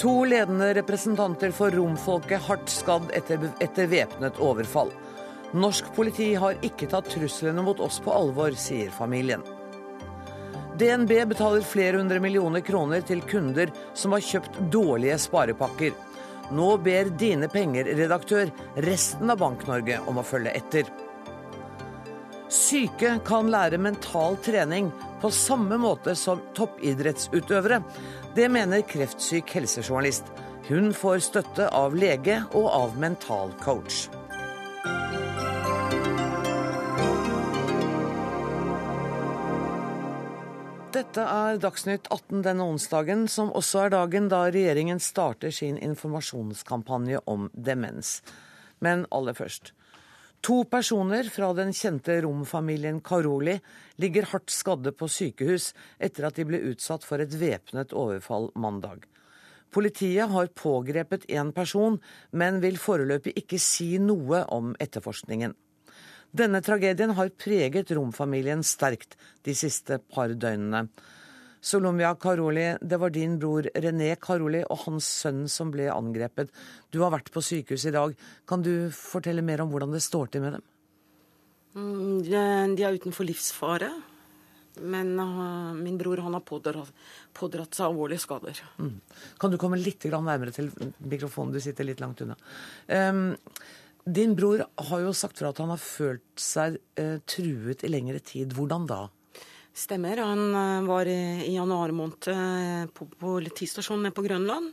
To ledende representanter for romfolket hardt skadd etter, etter væpnet overfall. Norsk politi har ikke tatt truslene mot oss på alvor, sier familien. DNB betaler flere hundre millioner kroner til kunder som har kjøpt dårlige sparepakker. Nå ber Dine Penger, redaktør, resten av Bank-Norge om å følge etter. Syke kan lære mental trening på samme måte som toppidrettsutøvere. Det mener kreftsyk helsejournalist. Hun får støtte av lege og av mental coach. Dette er Dagsnytt 18 denne onsdagen, som også er dagen da regjeringen starter sin informasjonskampanje om demens. Men aller først. To personer fra den kjente romfamilien Karoli ligger hardt skadde på sykehus etter at de ble utsatt for et væpnet overfall mandag. Politiet har pågrepet én person, men vil foreløpig ikke si noe om etterforskningen. Denne tragedien har preget romfamilien sterkt de siste par døgnene. Solomia Karoli, det var din bror René Karoli og hans sønn som ble angrepet. Du har vært på sykehus i dag. Kan du fortelle mer om hvordan det står til med dem? Mm, de er utenfor livsfare. Men uh, min bror han har pådratt, pådratt seg alvorlige skader. Mm. Kan du komme litt nærmere til mikrofonen? Du sitter litt langt unna. Um, din bror har jo sagt fra at han har følt seg uh, truet i lengre tid. Hvordan da? Stemmer. Han eh, var i januar måned eh, på politistasjonen på Grønland,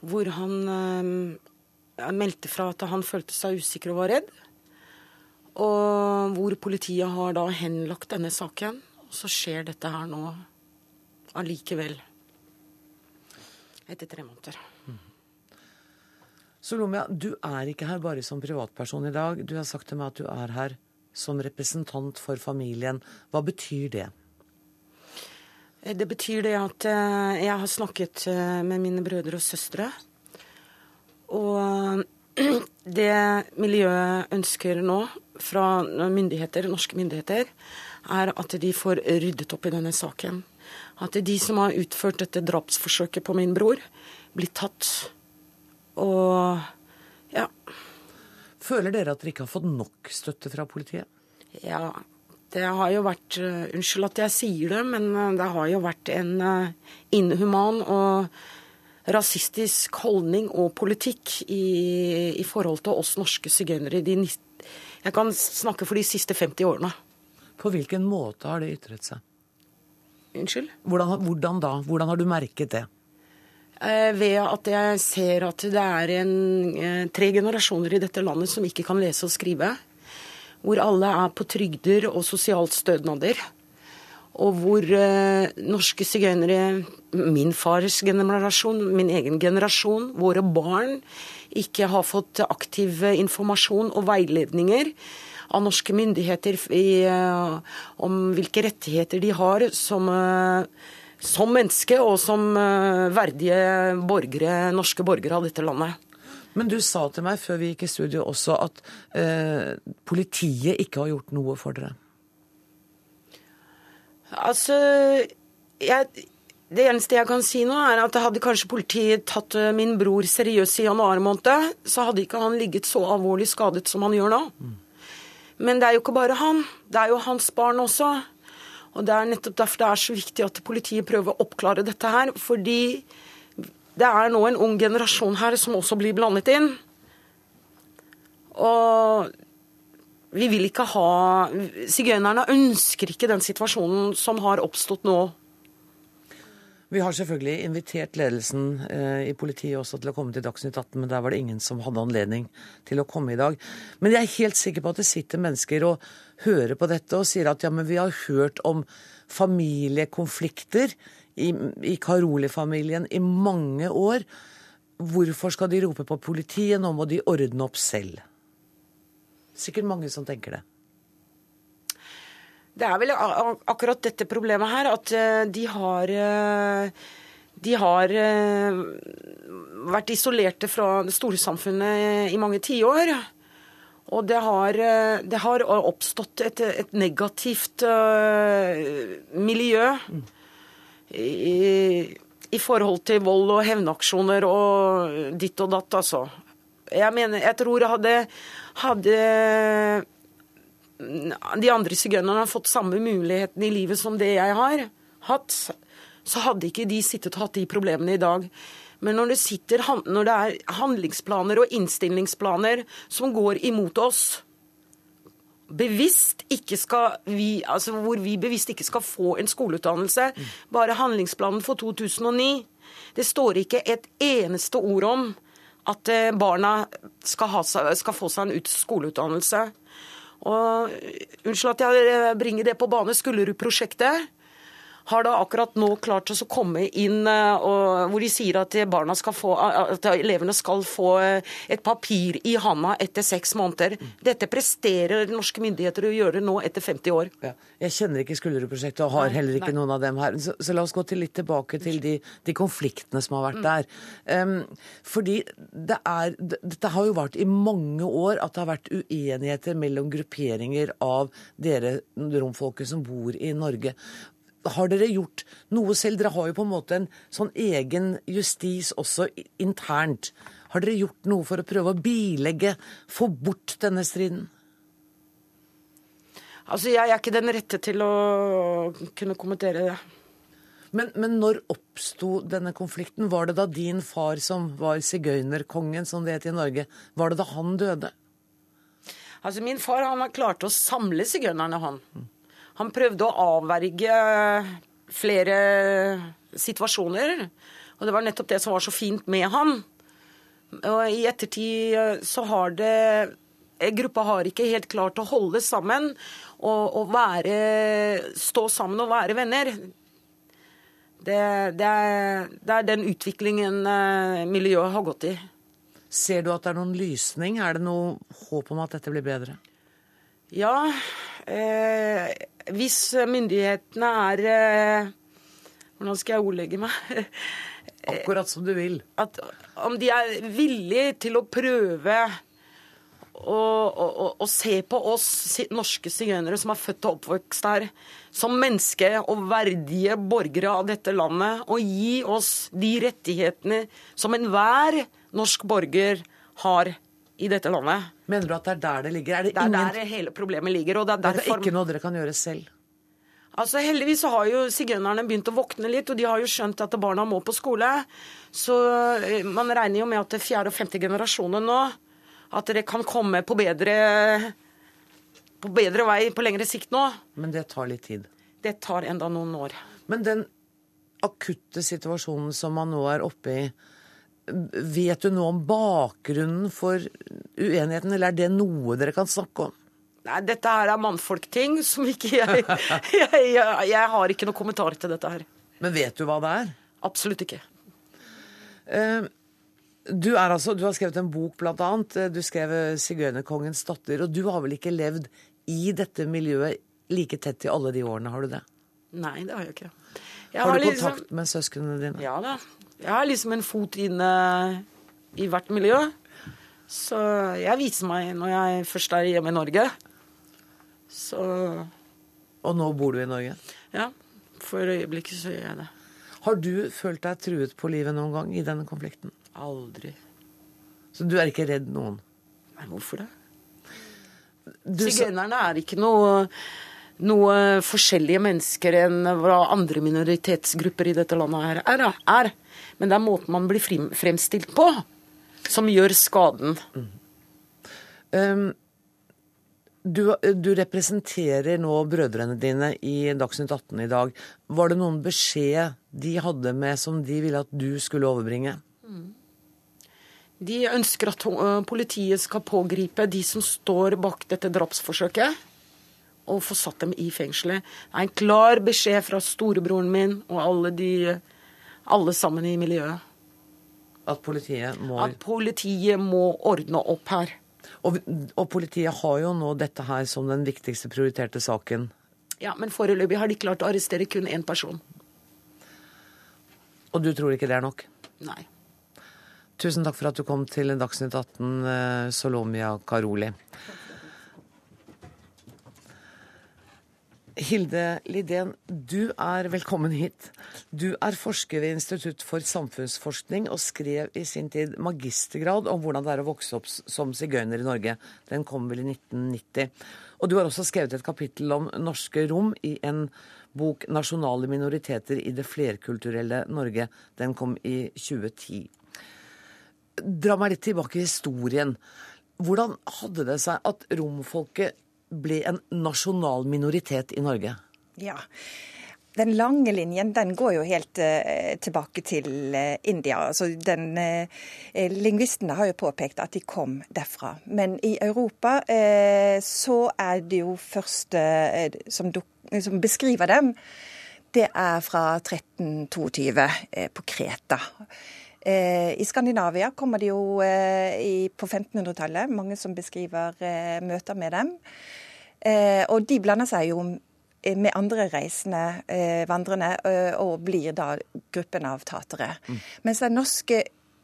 hvor han uh, meldte fra at han følte seg usikker og var redd. Og hvor politiet har da henlagt denne saken. Og så skjer dette her nå allikevel. Etter tre måneder. Mm. Solomia, du er ikke her bare som privatperson i dag. Du har sagt til meg at du er her som representant for familien. Hva betyr det? Eh, det betyr det at eh, jeg har snakket eh, med mine brødre og søstre. Og det miljøet ønsker nå fra myndigheter, norske myndigheter, er at de får ryddet opp i denne saken. At de som har utført dette drapsforsøket på min bror, blir tatt. Og ja. Føler dere at dere ikke har fått nok støtte fra politiet? Ja, det har jo vært uh, Unnskyld at jeg sier det, men uh, det har jo vært en uh, inhuman og rasistisk holdning og politikk i, i forhold til oss norske sigøynere. Jeg kan snakke for de siste 50 årene. På hvilken måte har det ytret seg? Unnskyld? Hvordan, hvordan da? Hvordan har du merket det? Ved at jeg ser at det er en, tre generasjoner i dette landet som ikke kan lese og skrive. Hvor alle er på trygder og sosialt stønader. Og hvor eh, norske sigøynere, min fars generasjon, min egen generasjon, våre barn, ikke har fått aktiv informasjon og veiledninger av norske myndigheter i, om hvilke rettigheter de har som som menneske og som eh, verdige borgere, norske borgere av dette landet. Men du sa til meg før vi gikk i studio også at eh, politiet ikke har gjort noe for dere. Altså jeg, Det eneste jeg kan si nå, er at hadde kanskje politiet tatt eh, min bror seriøst i januar måned, så hadde ikke han ligget så alvorlig skadet som han gjør nå. Mm. Men det er jo ikke bare han. Det er jo hans barn også. Og Det er nettopp derfor det er så viktig at politiet prøver å oppklare dette her. Fordi det er nå en ung generasjon her som også blir blandet inn. Og vi vil ikke ha Sigøynerne ønsker ikke den situasjonen som har oppstått nå. Vi har selvfølgelig invitert ledelsen eh, i politiet også til å komme til Dagsnytt 18, men der var det ingen som hadde anledning til å komme i dag. Men jeg er helt sikker på at det sitter mennesker og hører på dette og sier at ja, men vi har hørt om familiekonflikter i, i Karoli-familien i mange år. Hvorfor skal de rope på politiet? Nå må de ordne opp selv. Sikkert mange som tenker det. Det er vel akkurat dette problemet her, at eh, de har eh, de har eh, vært isolerte fra det store samfunnet i mange tiår. Og det har, eh, det har oppstått et, et negativt uh, miljø i, i, forhold til vold og hevnaksjoner og ditt og datt, altså. Jeg mener, jeg tror hadde, hadde de andre sigøynerne fått samme muligheten i livet som det jeg har hatt, så hadde ikke de sittet og hatt de problemene i dag. Men når det, sitter, når det er handlingsplaner og innstillingsplaner som går imot oss, bevisst ikke skal vi, altså hvor vi bevisst ikke skal få en skoleutdannelse, bare handlingsplanen for 2009, det står ikke et eneste ord om at eh, barna skal, ha, skal få seg en skoleutdannelse. Og Unnskyld at jeg bringer det på bane. Skullerud-prosjektet har da akkurat nå klart oss å komme inn eh, og, hvor de sier at, skal få, at, elevene skal få eh, et papir i handa etter seks måneder. Dette presterer norske myndigheter å gjøre nå etter 50 år. Ja. Jeg kjenner ikke Skullerud-prosjektet og har heller ikke nei. noen av dem her. Så, så, la oss gå til litt tilbake til de, de konfliktene som har vært der. Um, fordi det er Dette har jo vart i mange år at det har vært uenigheter mellom grupperinger av dere romfolket som bor i Norge har dere gjort noe selv? Dere har jo på en måte en sånn egen justis også internt. Har dere gjort noe for å prøve å bilegge, få bort denne striden? Altså, Jeg er ikke den rette til å kunne kommentere det. Men, men når oppsto denne konflikten? Var det da din far som var sigøynerkongen, som det het i Norge, var det da han døde? Altså, Min far han har klart å samle sigøynerne, han. Mm. Han prøvde å avverge flere situasjoner. Og det var nettopp det som var så fint med han. Og i ettertid eh, så har det Gruppa har ikke helt klart å holde sammen og, og være, stå sammen og være venner. Det, det, er, det er den utviklingen eh, miljøet har gått i. Ser du at det er noen lysning? Er det noe håp om at dette blir bedre? Ja. Eh, hvis myndighetene er eh, Hvordan skal jeg ordlegge meg? Akkurat som du vil. At, om de er villige til å prøve å, å, å se på oss norske sigøynere som er født og oppvokst her, som menneske og verdige borgere av dette landet, og gi oss de rettighetene som enhver norsk borger har i dette landet. Mener du at det er der det ligger? Er det, det er ingen... der hele problemet ligger. og Det er, derfor... det er ikke noe dere kan gjøre selv? Altså Heldigvis så har jo sigøynerne begynt å våkne litt, og de har jo skjønt at barna må på skole. Så eh, man regner jo med at det fjerde og femte generasjonen nå At dere kan komme på bedre, på bedre vei på lengre sikt nå. Men det tar litt tid? Det tar enda noen år. Men den akutte situasjonen som man nå er oppe i, Vet du noe om bakgrunnen for uenigheten, eller er det noe dere kan snakke om? Nei, dette her er mannfolkting som ikke jeg, jeg, jeg, jeg har ikke noe kommentar til dette her. Men vet du hva det er? Absolutt ikke. Uh, du, altså, du, har skrevet en bok, blant annet. Du skrev 'Sigøynerkongens datter'. Og du har vel ikke levd i dette miljøet like tett i alle de årene, har du det? Nei, det har jeg ikke. Jeg har, har, du liksom... kontakt med søsknene dine? Ja da. Jeg har liksom en fot inne i hvert miljø. Så jeg viser meg når jeg først er hjemme i Norge. Så Og nå bor du i Norge? Ja. For øyeblikket så gjør jeg det. Har du følt deg truet på livet noen gang i denne konflikten? Aldri. Så du er ikke redd noen? Nei, hvorfor det? Sigøynerne er ikke noe noe forskjellige mennesker enn hva andre minoritetsgrupper i dette landet her er. er. Men det er måten man blir fremstilt på, som gjør skaden. Mm. Um, du, du, representerer nå brødrene dine i Dagsnytt 18 i dag. Var det noen beskjed de hadde med som de ville at du skulle overbringe? Mm. De ønsker at politiet skal pågripe de som står bak dette drapsforsøket og få satt dem i fengselet. Det er en klar beskjed fra storebroren min og alle, de, alle sammen i miljøet. At politiet må At politiet må ordne opp her. Og, og, politiet har jo nå dette her som den viktigste prioriterte saken. Ja, men foreløpig har de klart å arrestere kun én person. Og du tror ikke det er nok? Nei. Tusen takk for at du kom til Dagsnytt 18, eh, Solomia Karoli. Hilde Lidén, du er velkommen hit. Du er forsker ved Institutt for samfunnsforskning og skrev i sin tid magistergrad om hvordan det er å vokse opp som sigøyner i Norge. Den kom vel i 1990. Og du har også skrevet et kapittel om norske rom i en bok 'Nasjonale minoriteter i det flerkulturelle Norge'. Den kom i 2010. Dra meg litt tilbake i historien. Hvordan hadde det seg at romfolket ble en nasjonal minoritet i Norge? Ja, den lange linjen den går jo helt uh, tilbake til uh, India. Altså, den, uh, lingvistene har jo påpekt at de kom derfra. Men i Europa så er det jo første som, som, beskriver dem, det er fra 1322 på Kreta. I Skandinavia kommer de jo på 1500-tallet, mange som beskriver møter med dem. Eh, og de blander seg jo med andre reisende, eh, vandrende, eh, og blir da gruppen av tatere. Mm. Mens den norske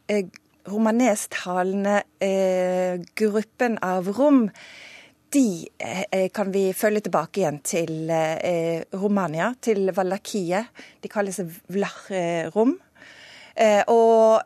eh, romanestalende eh, gruppen av rom, de eh, kan vi følge tilbake igjen til Romania, til Valakiet. De kalles Vlach-rom. og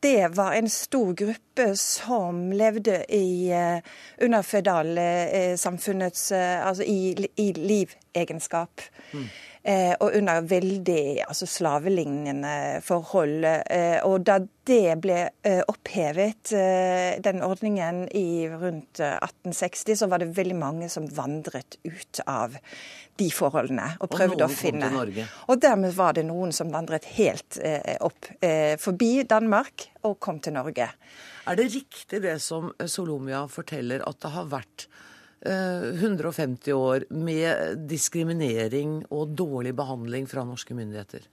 det var en stor gruppe som levde i, uh, under føydalsamfunnets uh, Altså i, i livegenskap. Mm. Eh, og under veldig altså slavelignende forhold. Eh, og da det ble eh, opphevet, den ordningen i rundt 1860, så var det veldig mange som vandret ut av de forholdene og prøvde og å finne. Og dermed var det noen som vandret helt opp forbi Danmark og kom til Norge. Er det riktig det som Solomia forteller, at det har vært 150 eh, år med diskriminering og dårlig behandling fra norske myndigheter?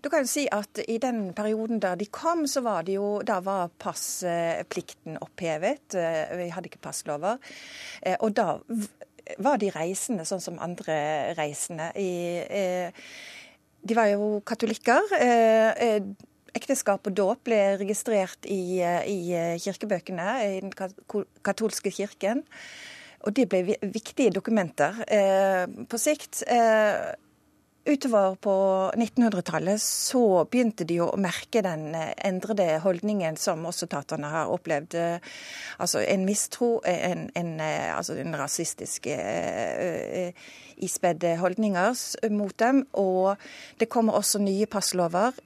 Du kan jo si at I den perioden da de kom, så var det jo, da var passplikten opphevet. Eh, vi hadde ikke passlover. Eh, og da var de reisende sånn som andre reisende. De var jo katolikker. Ekteskap og dåp ble registrert i, i kirkebøkene i den katolske kirken. Og det ble viktige dokumenter. Eh, på sikt eh, Utover på 1900-tallet så begynte de å merke den eh, endrede holdningen som også taterne har opplevd. Altså en mistro, en, en, altså en rasistisk ispedd holdninger mot dem. Og det kommer også nye passlover.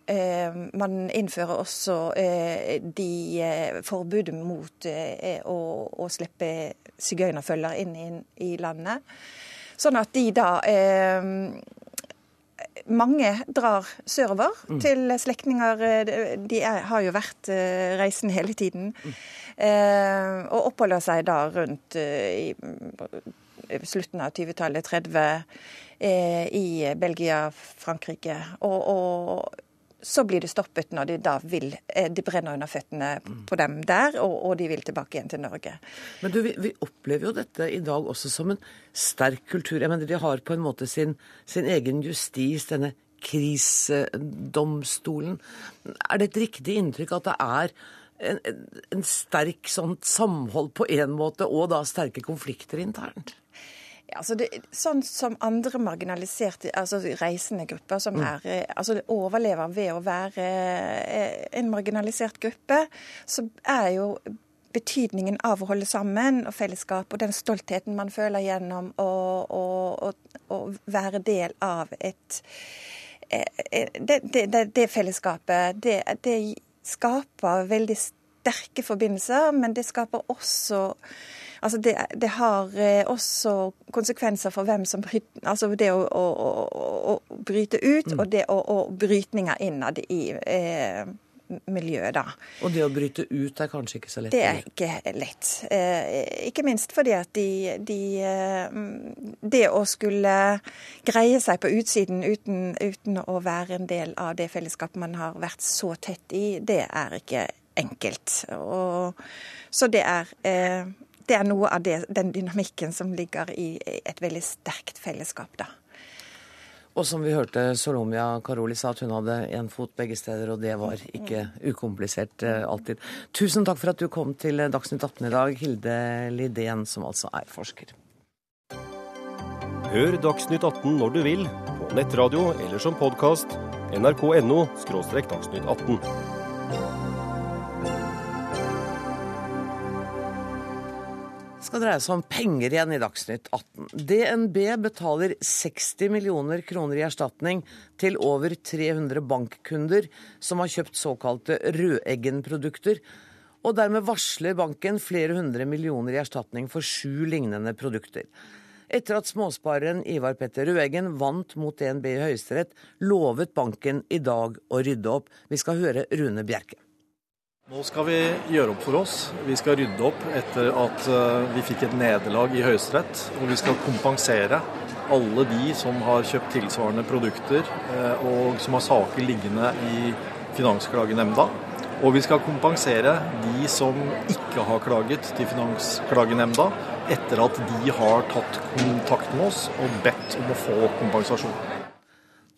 Man innfører også de forbudet mot å, å slippe sigøynerfølger inn i landet. Sånn at de da eh, mange drar sørover mm. til slektninger. De er, har jo vært reisen reisende hele tiden. Mm. Eh, og oppholder seg da rundt eh, i slutten av 20-tallet, 30, eh, i Belgia, Frankrike. Og, og så blir det stoppet når de da vil eh, De brenner under føttene på dem der, og, og de vil tilbake igjen til Norge. Men du, vi, vi, opplever jo dette i dag også som en sterk kultur. Jeg mener, De har på en måte sin, sin egen justis, denne krisedomstolen. Er det et riktig inntrykk at det er en, en sterk sånn samhold på én måte, og da sterke konflikter internt? Altså det, sånn som andre marginaliserte altså reisende grupper som mm. er, eh, altså overlever ved å være eh, en marginalisert gruppe, så er jo betydningen av å holde sammen og fellesskap og den stoltheten man føler gjennom å, å, å, å være del av et eh, Det, det, det fellesskapet, det, det skaper veldig sterke forbindelser, men det skaper også Altså det, det, har eh, også konsekvenser for hvem som bryter Altså det å, å, å, å bryte ut, mm. og det å, å brytninger innad i eh, miljøet, da. Og det å bryte ut er kanskje ikke så lett? Det er ikke lett. Eh, ikke minst fordi at de, de, eh, Det å skulle greie seg på utsiden uten, uten, å være en del av det fellesskapet man har vært så tett i, det er ikke enkelt. Og, så det er eh, det er noe av det, den dynamikken som ligger i et veldig sterkt fellesskap, da. Og som vi hørte Solomia Karoli sa, at hun hadde én fot begge steder, og det var ikke ukomplisert uh, alltid. Tusen takk for at du kom til Dagsnytt 18 i dag, Hilde Lidén, som altså er forsker. Hør Dagsnytt 18 når du vil, på nettradio eller som podkast. nrk.no – dagsnytt 18. skal dreie seg om penger igjen i Dagsnytt 18. DNB betaler 60 millioner kroner i erstatning til over 300 bankkunder som har kjøpt såkalte Rødeggen-produkter, og dermed varsler banken flere hundre millioner i erstatning for sju lignende produkter. Etter at småspareren Ivar Petter Røeggen vant mot DNB i Høyesterett, lovet banken i dag å rydde opp. Vi skal høre Rune Bjerke. Nå skal vi gjøre opp for oss. Vi skal rydde opp etter at eh, vi fikk et nederlag i Høyesterett. Og vi skal kompensere alle de som har kjøpt tilsvarende produkter eh, og som har saker liggende i Finansklagenemnda. Og vi skal kompensere de som ikke har klaget til Finansklagenemnda etter at de har tatt kontakt med oss og bedt om å få kompensasjon.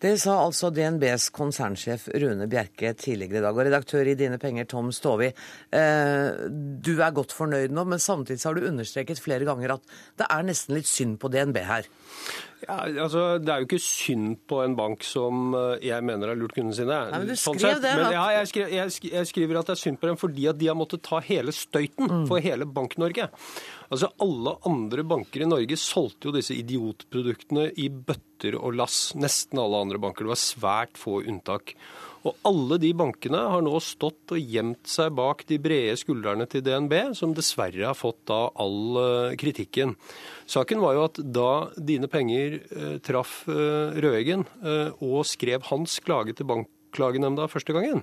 Det sa altså DNBs konsernsjef Rune Bjerke tidligere i dag. Og redaktør i Dine penger, Tom Stovi. Eh, du er godt fornøyd nå, men samtidig har du understreket flere ganger at det er nesten litt synd på DNB her. Ja, altså, Det er jo ikke synd på en bank som eh, jeg mener har lurt kundene sine. Nei, men du sånn skrev det. Men, ja, jeg, skriver, jeg, jeg, skriver at det er synd på dem fordi at de har måttet ta hele støyten mm. for hele Bank-Norge. Altså, Alle andre banker i Norge solgte jo disse idiotproduktene i bøtter og lass. Nesten alle andre banker. Det var svært få unntak. Og alle de bankene har nå stått og gjemt seg bak de brede skuldrene til DNB, som dessverre har fått da all eh, kritikken. Saken var jo at da Dine Penger eh, traff eh, Røeggen eh, og skrev hans klage til Bankklagenemnda første gangen,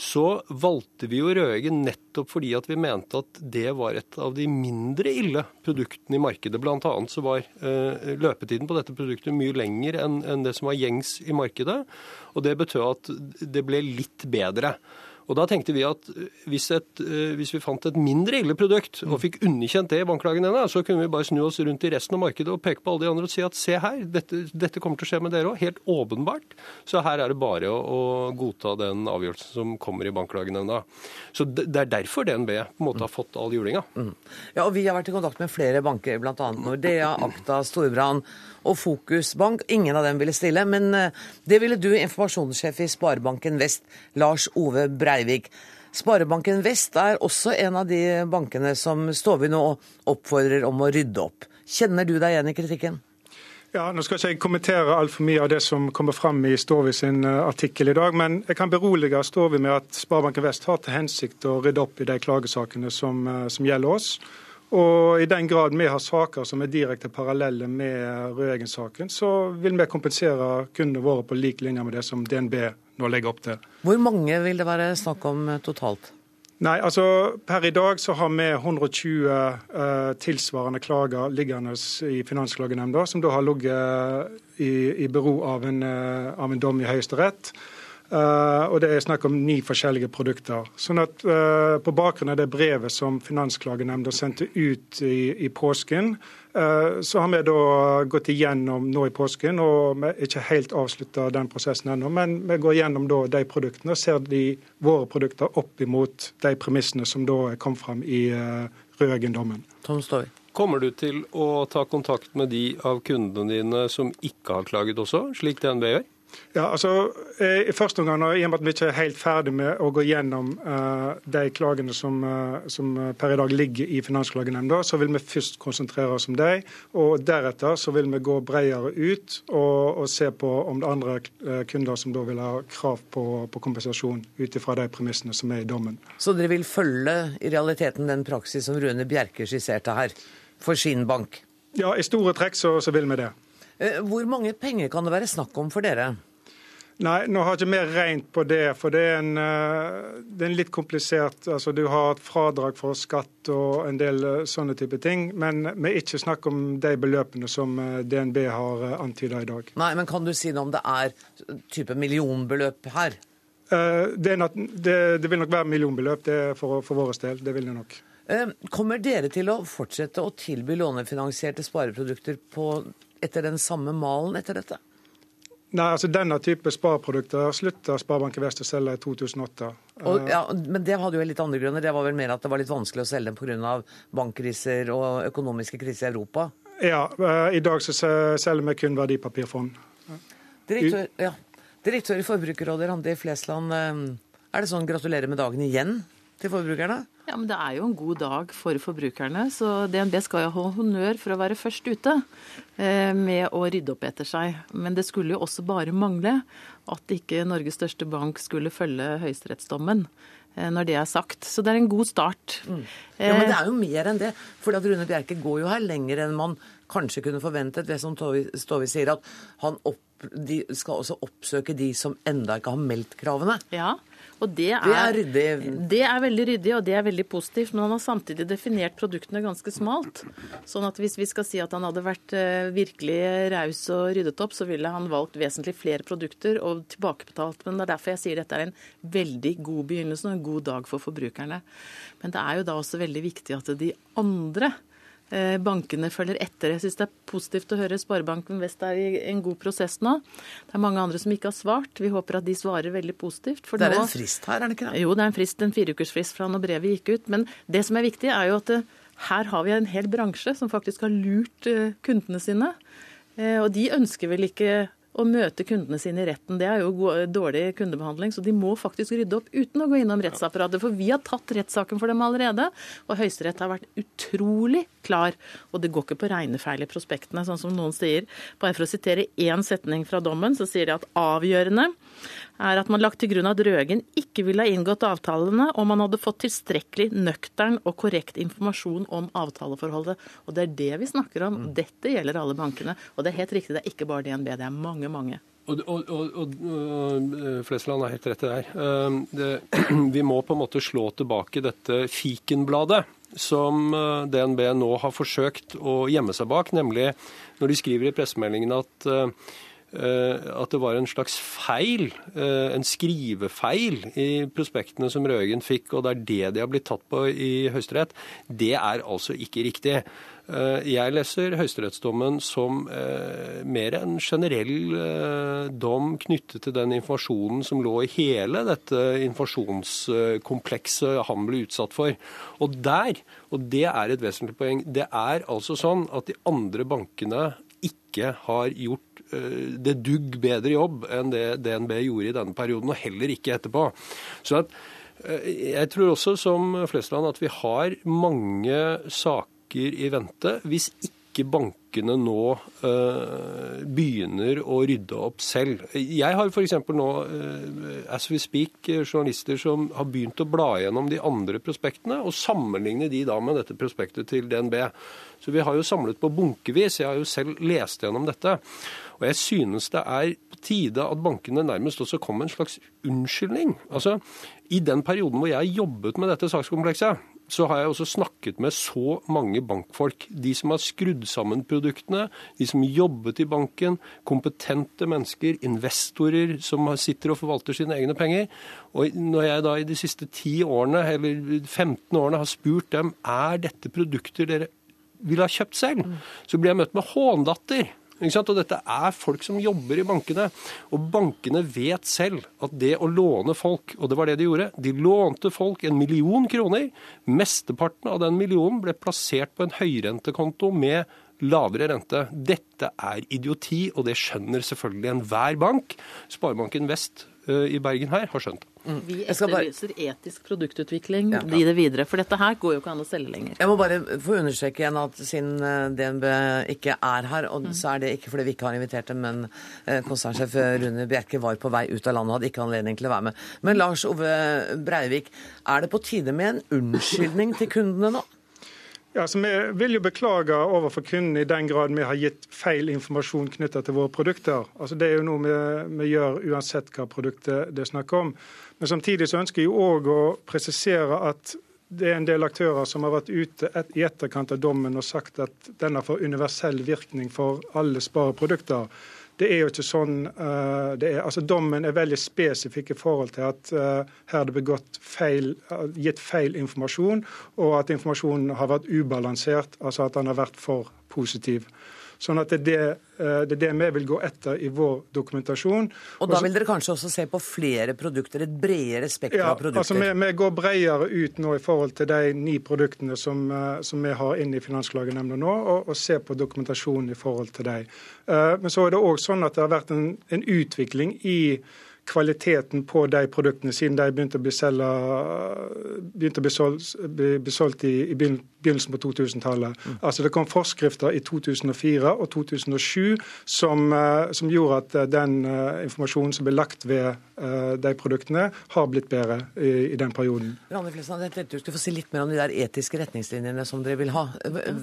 så valgte vi jo Røeggen nettopp fordi at vi mente at det var et av de mindre ille produktene i markedet. Blant annet så var eh, løpetiden på dette produktet mye lenger enn, enn det som var gjengs i markedet. Og det betød at det ble litt bedre. Og Da tenkte vi at hvis, et, eh, hvis, vi fant et mindre ille produkt og fikk underkjent det i bankklagenevnda, så kunne vi bare snu oss rundt i resten av markedet og peke på alle de andre og si at se her, dette, dette kommer til å skje med dere òg. Helt åpenbart. Så her er det bare å, å godta den avgjørelsen som kommer i bankklagenevnda. Så det er derfor DNB på en måte har fått all julinga. Mm. Ja, og Vi har vært i kontakt med flere banker, bl.a. Nordea, Akta, Storbrann og Fokusbank. Ingen av dem ville stille, men eh, det ville du, informasjonssjef i Sparebanken Vest, Lars Ove Breivik. Sparebanken Vest er også en av de bankene som Stove nå oppfordrer om å rydde opp. Kjenner du deg igjen i kritikken? Ja, Nå skal ikke jeg kommentere altfor mye av det som kommer fram i Storvi sin eh, artikkel i dag, men jeg kan berolige Storvi med at Sparebanken Vest har til hensikt å rydde opp i de klagesakene som, eh, som gjelder oss. Og i den grad vi har saker som er direkte parallelle med Røeggen-saken, så vil vi kompensere kundene våre på lik linje med det som DNB nå legger opp til. Hvor mange vil det være snakk om eh, totalt? Nei, altså Per i dag så har vi 120 uh, tilsvarende klager liggende i Finansklagenemnda, som da har ligget i, i bero av en, uh, av en dom i Høyesterett. Uh, og det er snakk om ni forskjellige produkter. Sånn at uh, På bakgrunn av det brevet som Finansklagenemnda sendte ut i, i påsken, uh, så har vi da gått igjennom nå i påsken, og vi er ikke helt avslutta den prosessen ennå. Men vi går gjennom da de produktene og ser de, våre produkter opp imot de premissene som da kom fram i uh, Røeggen-dommen. Kommer du til å ta kontakt med de av kundene dine som ikke har klaget også, slik DNB gjør? Ja, altså eh, I første omgang, I og med at vi ikke er helt ferdig med å gå gjennom uh, de klagene som, uh, som, per i dag ligger i Finansklagenemnda, så vil vi først konsentrere oss om dem. Og deretter så vil vi gå bredere ut og, og se på om det er andre kunder som da vil ha krav på, på kompensasjon ut ifra de premissene som er i dommen. Så dere vil følge i realiteten den praksis som Rune Bjerke skisserte her, for sin bank? Ja, i store trekk så, så vil vi det. Eh, hvor mange penger kan det være snakk om for dere? Nei, nå har jeg ikke mer rent på det. For det er en, eh, det er en litt komplisert altså Du har et fradrag for skatt og en del eh, sånne type ting. Men vi er ikke snakk om de beløpene som DNB har antyda i dag. Nei, men kan du si noe om det er type millionbeløp her? Det, nok, det, det vil nok være millionbeløp det for, for vår del. Det vil det nok. Kommer dere til å fortsette å tilby lånefinansierte spareprodukter på etter den samme malen etter dette? Nei, altså Denne type spareprodukter slutta Sparebanken Vest å selge i 2008. Og, ja, men det hadde jo litt andre grunner. Det var vel mer at det var litt vanskelig å selge dem pga. bankkriser og økonomiske kriser i Europa? Ja, eh, i dag så selger vi kun verdipapirfond. Direktør, ja. Direktør i Forbrukerrådet, Randi Flesland. eh, Er det sånn gratulerer med dagen igjen til forbrukerne? Ja, men Det er jo en god dag for forbrukerne, så DNB skal jo ha honnør for å være først ute eh, med å rydde opp etter seg. Men det skulle jo også bare mangle at ikke Norges største bank skulle følge høyesterettsdommen eh, når det er sagt. Så det er en god start. Ja, Eh, Men det er jo mer enn det. For Rune Bjerke går jo her lenger enn man kanskje kunne forventet. Det som Stovi sier, at han opp, de skal også oppsøke de som enda ikke har meldt kravene. Ja, og det er, Det er ryddig. Det er veldig ryddig, og det er veldig positivt. Men han har samtidig definert produktene ganske smalt. Sånn at hvis vi skal si at han hadde vært eh, virkelig raus og ryddet opp, så ville han valgt vesentlig flere produkter og tilbakebetalt. Men det er derfor jeg sier dette er en veldig god begynnelse og en god dag for forbrukerne. Men det er jo da også veldig viktig at de andre bankene følger etter. Jeg syns det er positivt å høre Sparebanken Vest er i en god prosess nå. Det er mange andre som ikke har svart. Vi håper at de svarer veldig positivt. Det er nå, en frist her, er det ikke det? jo, det er en frist, en fireukersfrist fra når brevet gikk ut. Men det som er viktig, er jo at her har vi en hel bransje som faktisk har lurt eh, kundene sine. Eh, Og de ønsker vel ikke å møte kundene sine i retten. Det er jo dårlig kundebehandling, så de må faktisk rydde opp uten å gå innom rettsapparatet. For vi har tatt rettssaken for dem allerede, og Høyesterett har vært utrolig klar. Og det går ikke på regnefeil i prospektene, sånn som noen sier. Bare for å sitere én setning fra dommen, så sier de at avgjørende er at man lagt til grunn at Røgen ikke ville ha inngått avtalene om man hadde fått tilstrekkelig nøktern og korrekt informasjon om avtaleforholdet. Og det er det vi snakker om. Dette gjelder alle bankene. Og det er helt riktig, det er ikke bare DNB, det er mange, mange. Og, og, og, og øh, Flesland har helt rett i det her. Um, vi må på en måte slå tilbake dette fikenbladet som øh, DNB nå har forsøkt å gjemme seg bak, nemlig når de skriver i pressemeldingen at øh, at det var en slags feil, øh, en skrivefeil i prospektene som Røgen fikk, og det er det de har blitt tatt på i Høyesterett. Det er altså ikke riktig. Eh, Jeg leser høyesterettsdommen som eh, mer en generell eh, dom knyttet til den informasjonen som lå i hele dette informasjonskomplekset han ble utsatt for. Og der, og det er et vesentlig poeng, det er altså sånn at de andre bankene ikke har gjort eh, det dugg bedre jobb enn det DNB gjorde i denne perioden, og heller ikke etterpå. Så at eh, jeg tror også, som Flesland, at vi har mange saker i vente hvis ikke bankene nå eh, begynner å rydde opp selv. Jeg har f.eks. nå, eh, as we speak, eh, journalister som har begynt å bla gjennom de andre prospektene og sammenligne de da med dette prospektet til DNB. Så vi har jo samlet på bunkevis. Jeg har jo selv lest gjennom dette. Og jeg synes det er på tide at bankene nærmest også kommer med en slags unnskyldning. Altså, I den perioden hvor jeg jobbet med dette sakskomplekset, så har jeg også snakket med så mange bankfolk. De som har skrudd sammen produktene, de som jobbet i banken, kompetente mennesker, investorer som sitter og forvalter sine egne penger. Og når jeg da i de siste 10 årene, eller 15 årene har spurt dem er dette produkter dere ville ha kjøpt selv, så blir jeg møtt med hånlatter. Og dette er folk som jobber i bankene. Og bankene vet selv at det å låne folk, og det var det de gjorde, de lånte folk en million kroner. Mesteparten av den millionen ble plassert på en høyrentekonto med lavere rente. Dette er idioti, og det skjønner selvfølgelig enhver bank. Sparebanken Vest i Bergen her har skjønt Mm. Vi etterlyser etisk produktutvikling Ja. i det videre. For dette her går jo ikke an å selge lenger. Jeg må bare få understreke igjen at siden eh, DNB ikke er her, og Mm. så er det ikke fordi vi ikke har invitert dem, men eh, konsernsjef Rune Bjerke var på vei ut av landet og hadde ikke anledning til å være med. Men Lars Ove Breivik, er det på tide med en unnskyldning til kundene nå? Ja, så Vi vil jo beklage overfor kundene i den grad vi har gitt feil informasjon knyttet til våre produkter. Altså Det er jo noe vi, vi gjør uansett hva produktet det er snakk om. Men samtidig så ønsker jeg òg å presisere at det er en del aktører som har vært ute et, i etterkant av dommen og sagt at den har fått universell virkning for alle spareprodukter. Det er jo ikke sånn. eh, det er, altså Dommen er veldig spesifikk i forhold til at eh, her er det begått feil, eh, gitt feil informasjon, og at informasjonen har vært ubalansert, altså at den har vært for positiv. Sånn at det er det, eh, det er det vi vil gå etter i vår dokumentasjon. Og da vil dere kanskje også se på flere produkter, et bredere spekter Ja, av produkter? altså vi, vi går bredere ut nå i forhold til de ni produktene som, eh, som vi har inne i Finansklagenemnda nå, og, og ser på dokumentasjonen i forhold til dem. Eh, Men så er det òg sånn at det har vært en, en utvikling i kvaliteten på de produktene siden de begynte å bli, solgt, i, i begyn- begynnelsen på 2000-tallet. Altså Det kom forskrifter i 2004 og 2007 som, eh, som gjorde at eh, den eh, informasjonen som ble lagt ved eh, de produktene, har blitt bedre i, i den perioden. Randi Flesland, jeg tenkte du skulle få si litt mer om de der etiske retningslinjene som dere vil ha.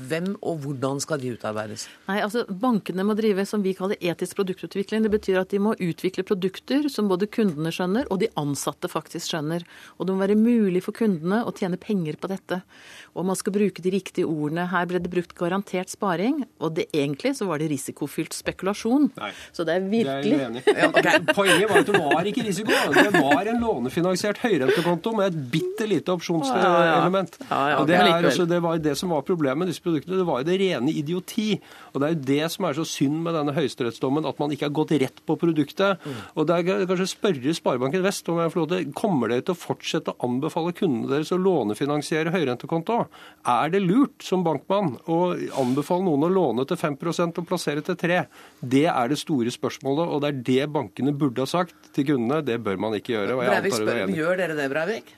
Hvem og hvordan skal de utarbeides? Nei, altså Bankene må drive som vi kaller etisk produktutvikling. Det betyr at de må utvikle produkter som både kundene skjønner og de ansatte faktisk skjønner. Og det må være mulig for kundene å tjene penger på dette. Og man skal bruke de riktige ordene. Her ble det brukt garantert sparing, og det egentlig så var det risikofylt spekulasjon. Nei. Så det er Det er virkelig uenig. Poenget var at det var ikke risiko. Det var en lånefinansiert høyrentekonto med et bitte lite opsjonselement. Ja, ja, det, er, altså, det var det som var problemet med disse produktene. Det var jo det rene idioti. Og det er jo det som er så synd med denne høyesterettsdommen, at man ikke har gått rett på produktet. Og det er kanskje spørre Sparebanken Vest om jeg får lov til Kommer dere til å fortsette å anbefale kundene deres å lånefinansiere høyrentekonto? Er det lurt som bankmann å anbefale noen å låne til 5% og plassere til 3 Det er det store spørsmålet, og det er det bankene burde ha sagt til kundene. Det bør man ikke gjøre. og jeg Breivik er spør, enig. gjør dere det, Breivik?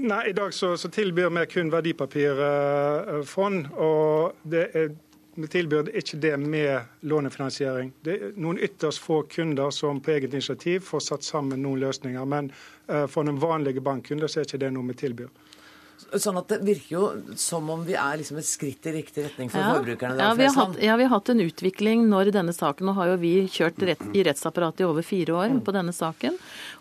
Nei, I dag så, så tilbyr vi kun verdipapirfond. og det er, vi tilbyr ikke det med lånefinansiering. Det er noen ytterst få kunder som på eget initiativ får satt sammen noen løsninger. Men eh, for den vanlige bankkunden så er ikke det noe vi tilbyr. Sånn at det virker jo som om vi er liksom et skritt i riktig retning for Ja. forbrukerne. Ja vi, har hatt, ja, vi har hatt en utvikling når denne saken Nå har jo vi kjørt rett, i rettsapparatet i over fire år på denne saken.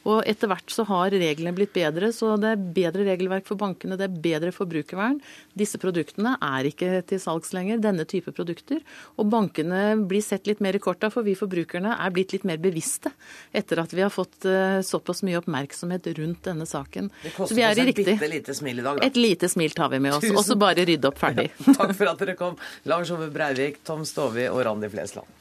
Og etter hvert så har reglene blitt bedre, så det er bedre regelverk for bankene, det er bedre forbrukervern. Disse produktene er ikke til salgs lenger, denne type produkter. Og bankene blir sett litt mer i korta, for vi forbrukerne er blitt litt mer bevisste etter at vi har fått eh, såpass mye oppmerksomhet rundt denne saken. Det Så koster oss et bitte lite smil i dag, da. Et lite smil tar vi med oss, og så bare rydde opp ferdig. Takk for at dere kom, Lars Ove Breivik, Tom Stovi og Randi Flesland.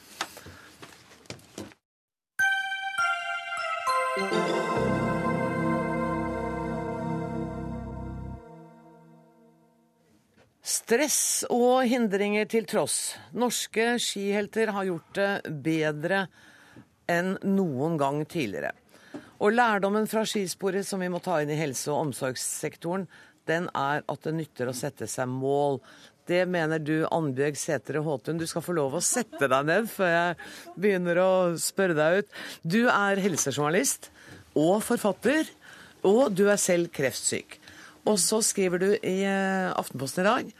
Stress og hindringer til tross. Norske skihelter har gjort det bedre enn noen gang tidligere. Og lærdommen fra skisporet som vi må ta inn i helse- og omsorgssektoren, den er at det nytter å sette seg mål. Det mener du, Annbjørg Sætre Håtun. Du skal få lov å sette deg ned før jeg begynner å spørre deg ut. Du er helsejournalist og forfatter, og du er selv kreftsyk. Og så skriver du i eh, Aftenposten i dag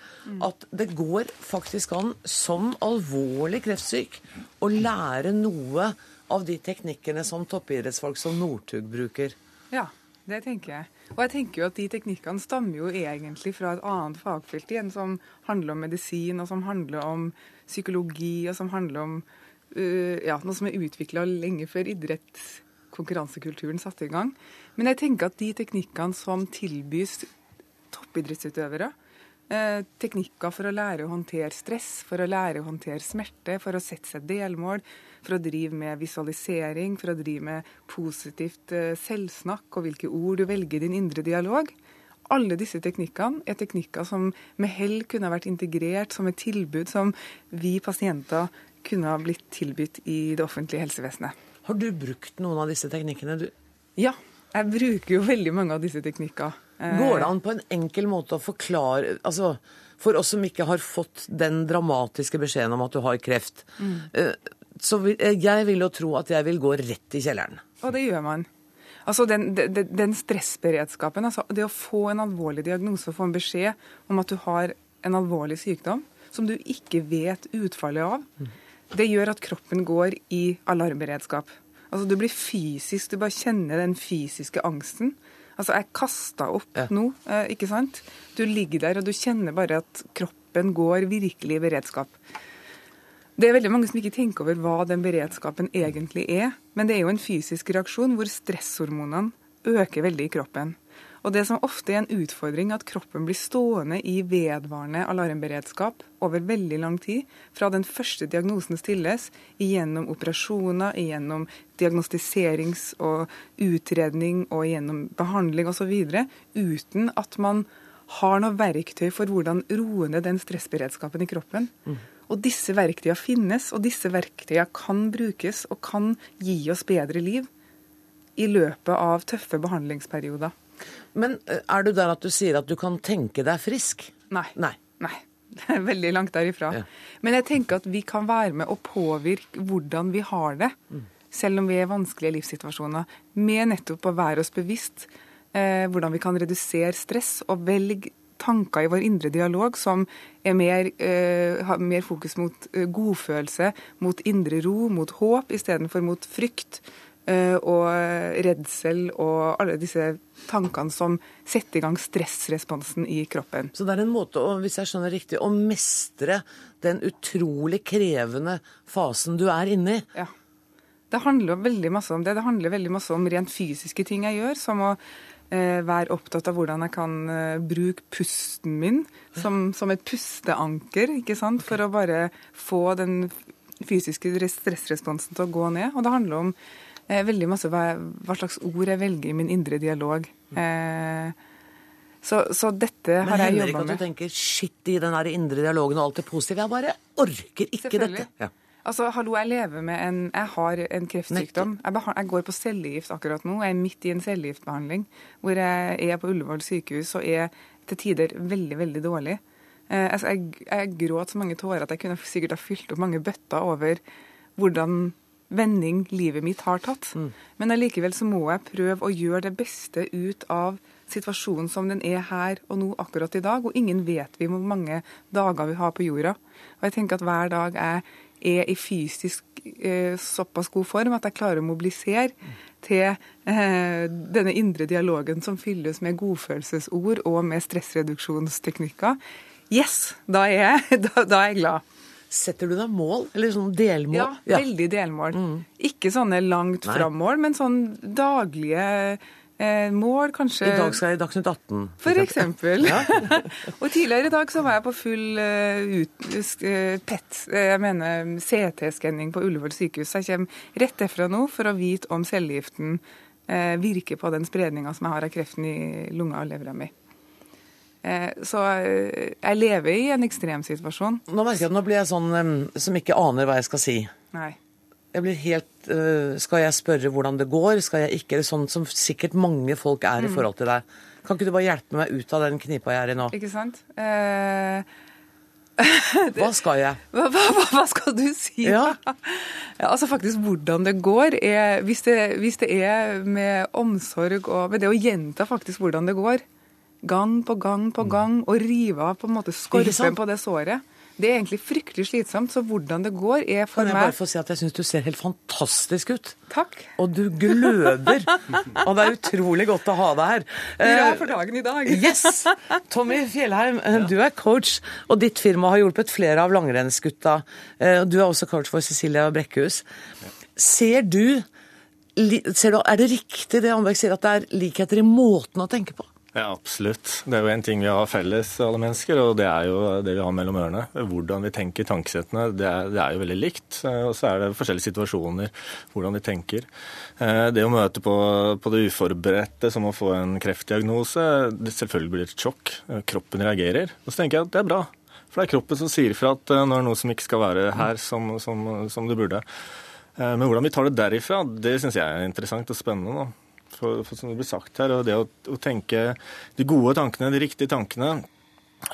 at det går faktisk an som alvorlig kreftsyk å lære noe av de teknikkene som toppidrettsfolk som Northug bruker. Ja, det tenker jeg. Og jeg tenker jo at de teknikkene stammer jo egentlig fra et annet fagfelt igjen, som handler om medisin, og som handler om psykologi, og som handler om uh, ja, noe som er utvikla lenge før idrettskonkurransekulturen satte i gang. Men jeg tenker at de teknikkene som tilbys toppidrettsutøvere, teknikker for å lære å håndtere stress, for å lære å håndtere smerte, for å sette seg delmål, for å drive med visualisering, for å drive med positivt eh, selvsnakk og hvilke ord du velger i din indre dialog. Alle disse teknikkene er teknikker som med hell kunne vært integrert som et tilbud som vi pasienter kunne ha blitt tilbudt i det offentlige helsevesenet. Har du brukt noen av disse teknikkene? Du, Ja, jeg bruker jo veldig mange av disse teknikkene. Eh, går det an på en enkel måte å forklare altså, For oss som ikke har fått den dramatiske beskjeden om at du har kreft, Mm. så vil, eh, jeg vil jo tro at jeg vil gå rett i kjelleren. Og det gjør man. Altså den, den, den stressberedskapen, altså det å få en alvorlig diagnose og få en beskjed om at du har en alvorlig sykdom som du ikke vet utfallet av, det gjør at kroppen går i alarmberedskap. Altså Du blir fysisk, du bare kjenner den fysiske angsten. Altså Jeg kasta opp Ja. nå, eh, ikke sant? Du ligger der og du kjenner bare at kroppen går virkelig i beredskap. Det er veldig mange som ikke tenker over hva den beredskapen egentlig er. Men det er jo en fysisk reaksjon hvor stresshormonene øker veldig i kroppen. Og det som ofte er en utfordring, at kroppen blir stående i vedvarende alarmberedskap over veldig lang tid. Fra den første diagnosen stilles, gjennom operasjoner, gjennom diagnostiserings- og utredning og gjennom behandling osv. Uten at man har noe verktøy for hvordan roe ned den stressberedskapen i kroppen. Mm. Og disse verktøyene finnes, og disse verktøyene kan brukes og kan gi oss bedre liv i løpet av tøffe behandlingsperioder. Men eh, er du der at du sier at du kan tenke deg frisk? Nei. Nei. Nei. Det er veldig langt derifra. Ja. Men jeg tenker at vi kan være med å påvirke hvordan vi har det, mm. selv om vi er i vanskelige livssituasjoner, med nettopp å være oss bevisst eh, hvordan vi kan redusere stress og velge tanker i vår indre dialog som er mer, eh, har mer fokus mot eh, godfølelse, mot indre ro, mot håp, istedenfor mot frykt og redsel og alle disse tankene som setter i gang stressresponsen i kroppen. Så det er en måte, å, hvis jeg skjønner riktig, å mestre den utrolig krevende fasen du er inne i? Ja. Det handler veldig masse om det. Det handler veldig masse om rent fysiske ting jeg gjør, som å eh, være opptatt av hvordan jeg kan eh, bruke pusten min som, som, et pusteanker, ikke sant, for å bare få den fysiske stressresponsen til å gå ned. Og det handler om eh, veldig masse hva, hva, slags ord jeg velger i min indre dialog. Eh, så, så, dette har jeg jobba med. Men hender ikke at du tenker shit i den indre dialogen og alt det positive? Jeg bare orker ikke dette. Ja. Altså, hallo, jeg lever med en Jeg har en kreftsykdom. Jeg, jeg, går på cellegift akkurat nå. Jeg er midt i en cellegiftbehandling hvor jeg er på Ullevål sykehus og er til tider veldig, veldig dårlig. Eh, altså, jeg, jeg gråt så mange tårer at jeg kunne sikkert ha fylt opp mange bøtter over hvordan vending livet mitt har tatt. Mm. Men allikevel så må jeg prøve å gjøre det beste ut av situasjonen som den er her og nå akkurat i dag. Og ingen vet vi hvor mange dager vi har på jorda. Og jeg tenker at hver dag er er i fysisk eh, såpass god form at jeg klarer å mobilisere til eh, denne indre dialogen som fylles med godfølelsesord og med stressreduksjonsteknikker. Yes, da er jeg, da, da er jeg glad. Setter du deg mål, eller sånn delmål? Ja, ja. veldig delmål. Mm. Ikke sånne langt fram-mål, men sånn daglige eh, mål, kanskje I dag skal jeg i Dagsnytt 18. For eksempel. eksempel. og tidligere i dag så var jeg på full uh, ut, uh, PET, uh, jeg mener CT-skanning på Ullevål sykehus. Jeg kommer rett derfra nå for å vite om cellegiften virker på den spredninga som jeg har av kreften i lunga og levra mi. Så jeg lever i en ekstremsituasjon. Nå merker jeg at nå blir jeg sånn som ikke aner hva jeg skal si. Nei. Jeg blir helt uh, Skal jeg spørre hvordan det går? Skal jeg ikke? Sånn som sikkert mange folk er i mm. forhold til deg. Kan ikke du bare hjelpe meg ut av den knipa jeg er i nå? Ikke sant? Uh, hva skal jeg? Hva, hva, hva skal du si? Ja. ja. altså faktisk hvordan det går. Er, hvis, det, hvis, det, er med omsorg og med det å gjenta faktisk hvordan det går, gang på gang på mm. gang, og rive av på en måte skorpen på det såret det er egentlig fryktelig slitsomt, så hvordan det går er for meg Kan jeg bare få si at jeg syns du ser helt fantastisk ut? Takk. Og du gløder. og det er utrolig godt å ha deg her. Hurra for dagen i dag. yes! Tommy Fjellheim, du er coach, og ditt firma har hjulpet flere av langrennsgutta. Eh, du er også coach for Cecilia Brekkhus. Ser du, ser du Er det riktig det Ambek sier, at det er likheter i måten å tenke på? Ja, absolutt. Det er jo en ting vi har felles, alle mennesker, og det er jo det vi har mellom ørene. Hvordan vi tenker tankesettene, det er, det er jo veldig likt. Og så er det forskjellige situasjoner, hvordan vi tenker. Eh, det å møte på, på det uforberedte, som å få en kreftdiagnose, det selvfølgelig blir et sjokk. Kroppen reagerer. Og så tenker jeg at det er bra. For det er kroppen som sier fra at eh, nå er det noe som ikke skal være her som, som, som det burde. Eh, men hvordan vi tar det derifra, det syns jeg er interessant og spennende. da for, for, som det blir sagt her. Og det å, å, tenke de gode tankene, de riktige tankene,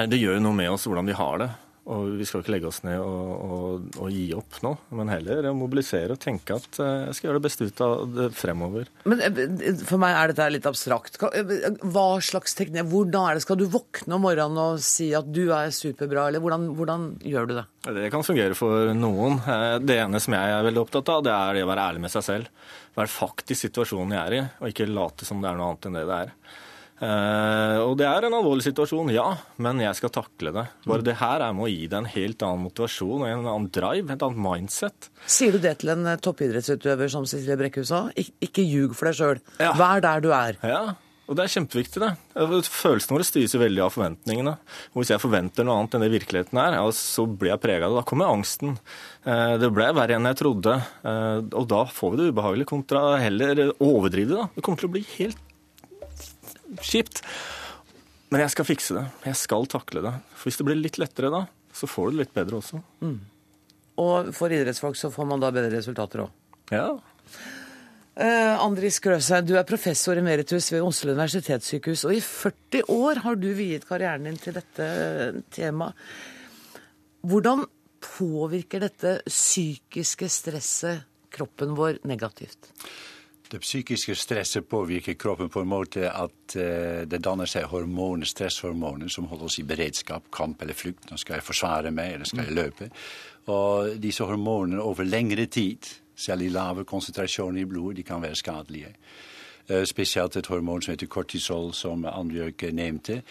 det gjør jo noe med oss hvordan vi har det. Og vi skal ikke legge oss ned og, og, og gi opp nå, men heller mobilisere og tenke at eh, jeg skal gjøre det beste ut av det fremover. Men eh, For meg er dette litt abstrakt. Eh, hva slags teknikk, Hvordan er det? Skal du våkne om morgenen og si at du er superbra, eller hvordan, hvordan gjør du det? Det kan fungere for noen. Det ene som jeg er veldig opptatt av, det er det å være ærlig med seg selv. Være faktisk situasjonen jeg er i, og ikke late som det er noe annet enn det det er. Uh, og det er en alvorlig situasjon, ja, men jeg skal takle det. Bare det her er med å gi deg en helt annen motivasjon og en annen drive, et annet mindset. Sier du det til en toppidrettsutøver som Cecilie Brekkhus sa? Ik ikke ljug for deg sjøl. Ja. Vær der du er. Ja, Og det er kjempeviktig, det. Følelsene våre styres jo veldig av forventningene. Og hvis jeg forventer noe annet enn det virkeligheten er, ja, så blir jeg prega av det. Da kommer angsten. Eh, det ble verre enn jeg trodde. Eh, og da får vi det ubehagelig kontra heller overdrive det. da. Det kommer til å bli helt kjipt. Men jeg skal fikse det. Jeg skal takle det. For hvis det blir litt lettere da, så får du det litt bedre også. Mm. Og for idrettsfolk så får man da bedre resultater òg. Ja. Uh, Andris Grøshaug, du er professor emeritus ved Oslo universitetssykehus. Og i 40 år har du viet karrieren din til dette temaet. Hvordan påvirker dette psykiske stresset kroppen vår negativt? Det psykiske stresset påvirker kroppen på en måte at uh, det danner seg hormoner, stresshormoner som holder oss i beredskap, kamp eller flukt. Nå skal jeg forsvare meg, eller skal jeg løpe? Og disse hormonene over lengre tid i lave konsentrasjoner i blodet, de kan være skadelige. Eh, spesielt et hormon som heter kortisol, som Annbjørg nevnte.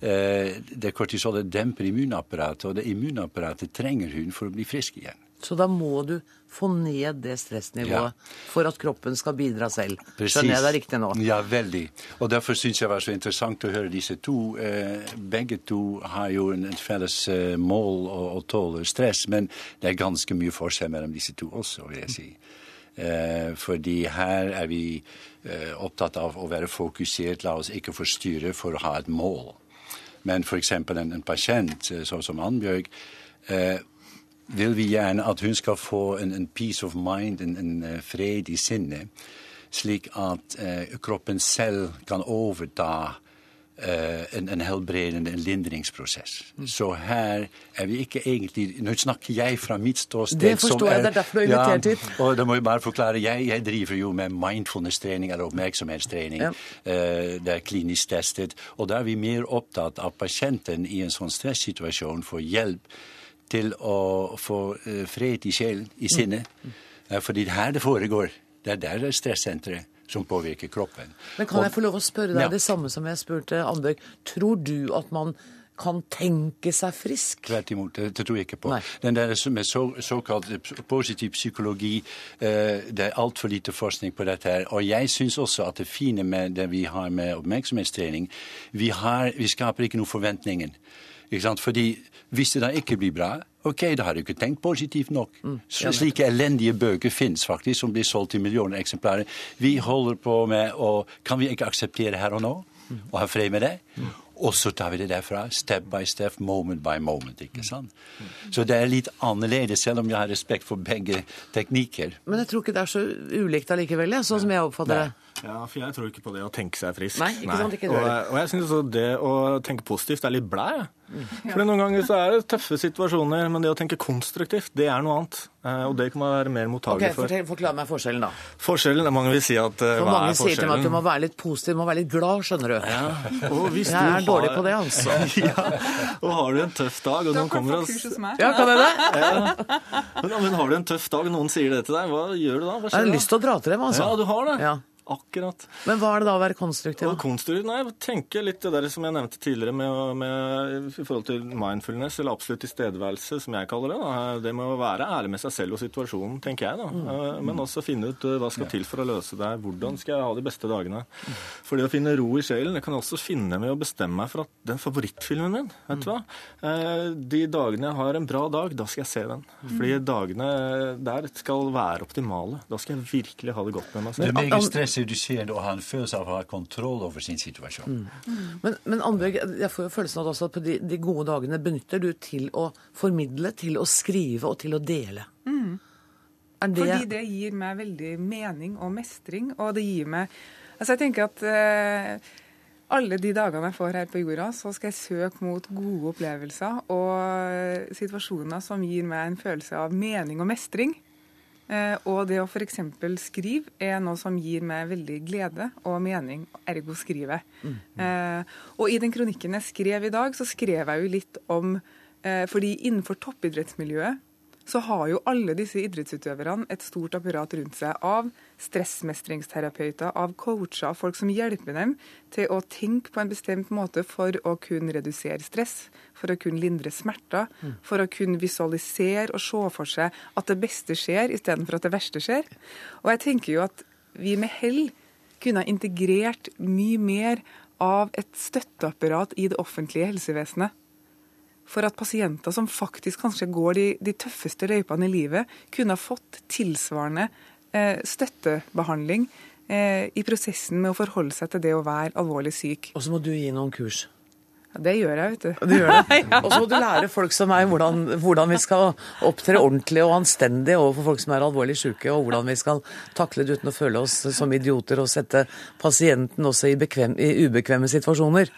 Eh, det Kortisolet demper immunapparatet, og det immunapparatet trenger hun for å bli frisk igjen. Så da må du få ned det stressnivået ja. for at kroppen skal bidra selv. Precis. Skjønner jeg det riktig nå? Ja, veldig. Og derfor syns jeg det var så interessant å høre disse to. Eh, begge to har jo et felles eh, mål å, å, tåle stress, men det er ganske mye forskjell mellom disse to også, vil jeg si. Eh, fordi her er vi eh, opptatt av å være fokusert, la oss ikke forstyrre for å ha et mål. Men f.eks. En, en pasient sånn som Annbjørg eh, vil vi gjerne at hun skal få en, en peace of mind, en, en, eh, fred i sinnet, slik at eh, kroppen selv kan overta eh, en, en, helbredende, en lindringsprosess. Mm. Så her er vi ikke egentlig Nå snakker jeg fra mitt ståsted. Det forstår jeg, det er derfor du er invitert hit. Ja, og da må jeg bare forklare, jeg, jeg driver jo med mindfulness-trening eller oppmerksomhetstrening. Ja. Eh, det er klinisk testet. Og da er vi mer opptatt av pasienten i en sånn stressituasjon får hjelp til å få eh, fred i sjelen, i sinnet. Mm. Fordi det her det foregår. Det er der det er stressenteret som påvirker kroppen. Men kan jeg få lov å spørre deg ja. det samme som jeg spurte Anbjørg. Tror du at man kan tenke seg frisk? Tvert imot, det, det tror jeg ikke på. Nei. Den der med så, såkalt positiv psykologi, eh, det er altfor lite forskning på dette her. Og jeg syns også at det fine med det vi har med oppmerksomhetstrening, vi, har, vi skaper ikke noen forventninger. Ikke sant? Fordi hvis det da ikke blir bra, ok, da har du ikke tenkt positivt nok. Mm, Slike elendige bøker fins faktisk, som blir solgt til millioner eksemplarer. Vi holder på med å Kan vi ikke akseptere her og nå? Mm. Og ha fred med det? Mm. Og så tar vi det derfra, step by step, moment by moment. ikke sant? Så det er litt annerledes, selv om jeg har respekt for begge teknikker. Men jeg tror ikke det er så ulikt allikevel, sånn som jeg oppfatter det. Ja, for jeg tror ikke på det å tenke seg frisk. Nei, ikke sant, ikke og, og, jeg syns det å tenke positivt er litt blæ. For noen ganger så er det tøffe situasjoner, men det å tenke konstruktivt, det er noe annet. Eh, og det kan man være mer mottagelig okay, for. Forklar meg forskjellen, da. Forskjellen, Mange vil si at eh, for Mange sier til meg at du må være litt positiv, du må være litt glad, skjønner du. Ja. jeg er har... dårlig på det, altså. ja. Og har du en tøff dag, og noen kommer og Ja, kan jeg det? ja. Men, men, har du en tøff dag, og noen sier det til deg, hva gjør du da? Hva skjer da? Jeg har lyst til å dra til dem, altså. Ja, du har det. Ja. Akkurat. Men hva er det da å være konstruktiv? Og konstruktiv, nei, tenke litt det der som jeg nevnte tidligere med, med, i forhold til mindfulness, eller absolutt tilstedeværelse, som jeg kaller det. Da. Det med å være ærlig med seg selv og situasjonen, tenker jeg. da. Mm. Eh, men også finne ut eh, hva skal til for å løse det. Hvordan skal jeg ha de beste dagene? For det å finne ro i sjelen, det kan jeg også finne med å bestemme meg for at den favorittfilmen min, vet du hva eh, De dagene jeg har en bra dag, da skal jeg se den. Fordi dagene der skal være optimale. Da skal jeg virkelig ha det godt med meg selv seduserende å ha en følelse av å ha kontroll over sin situasjon. Mm. Men, men Anbjørg, jeg får jo følelsen av at på de, de, gode dagene benytter du til å formidle, til å skrive og til å dele. Mm. Det... Fordi det gir meg veldig mening og mestring, og det gir meg Altså, jeg tenker at uh, alle de dagene jeg får her på jorda, så skal jeg søke mot gode opplevelser og situasjoner som gir meg en følelse av mening og mestring. Eh, og det å f.eks. skrive er noe som gir meg veldig glede og mening, ergo skrive. Mm. Eh, og i den kronikken jeg skrev i dag, så skrev jeg jo litt om eh, Fordi innenfor toppidrettsmiljøet så har jo alle disse idrettsutøverne et stort apparat rundt seg av stressmestringsterapeuter, av coacher, folk som hjelper dem til å tenke på en bestemt måte for å kunne redusere stress, for å kunne lindre smerter, mm. for å kunne visualisere og se for seg at det beste skjer istedenfor at det verste skjer. Og jeg tenker jo at vi med hell kunne ha integrert mye mer av et støtteapparat i det offentlige helsevesenet. For at pasienter som faktisk kanskje går de, de tøffeste løypene i livet, kunne ha fått tilsvarende støttebehandling eh, i prosessen med å forholde seg til det å være alvorlig syk. Og så må du gi noen kurs. Ja, det gjør jeg, vet du. Du det. Og så må du lære folk som meg hvordan, hvordan vi skal opptre ordentlig og anstendig overfor folk som er alvorlig syke, og hvordan vi skal takle det uten å føle oss som idioter og sette pasienten også i, bekvem, i ubekvemme situasjoner.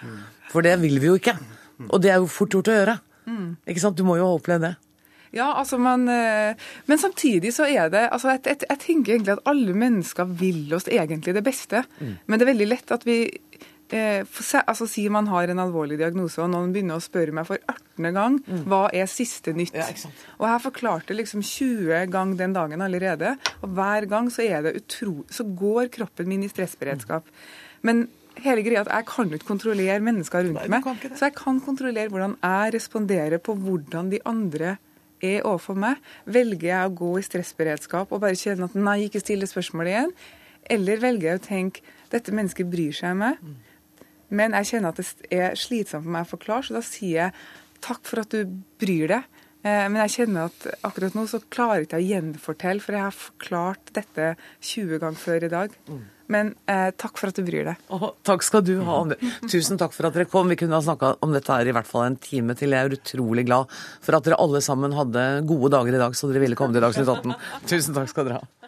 For det vil vi jo ikke. Og det er jo fort gjort å gjøre. Ikke sant? Du må jo ha opplevd det. Ja, altså, men, eh, men samtidig så er det altså, jeg, jeg, jeg tenker egentlig at alle mennesker vil oss egentlig det beste. Men det er veldig lett at vi eh, for altså, Si man har en alvorlig diagnose, og noen begynner å spørre meg for 18. gang hva er siste nytt. og jeg forklarte liksom 20 gang den dagen allerede, og hver gang så er det utro, så går kroppen min i stressberedskap. Men hele greia at jeg kan ikke kontrollere mennesker rundt meg. Så jeg kan kontrollere hvordan jeg responderer på hvordan de andre er overfor meg. Velger jeg å gå i stressberedskap og bare kjenne at nei, ikke stille spørsmål igjen? Eller velger jeg å tenke dette mennesket bryr seg om meg, men jeg kjenner at det er slitsomt for meg å forklare, så da sier jeg takk for at du bryr deg. Eh, Men jeg kjenner at akkurat nå så klarer jeg ikke å gjenfortelle, for jeg har forklart dette 20 ganger før i dag. Men eh, takk for at du bryr deg. Oh, takk skal du ha. Tusen takk for at dere kom. Vi kunne ha snakka om dette her i hvert fall en time til. Jeg er utrolig glad for at dere alle sammen hadde gode dager i dag, så dere ville komme til Dagsnytt 18. Tusen takk skal dere ha.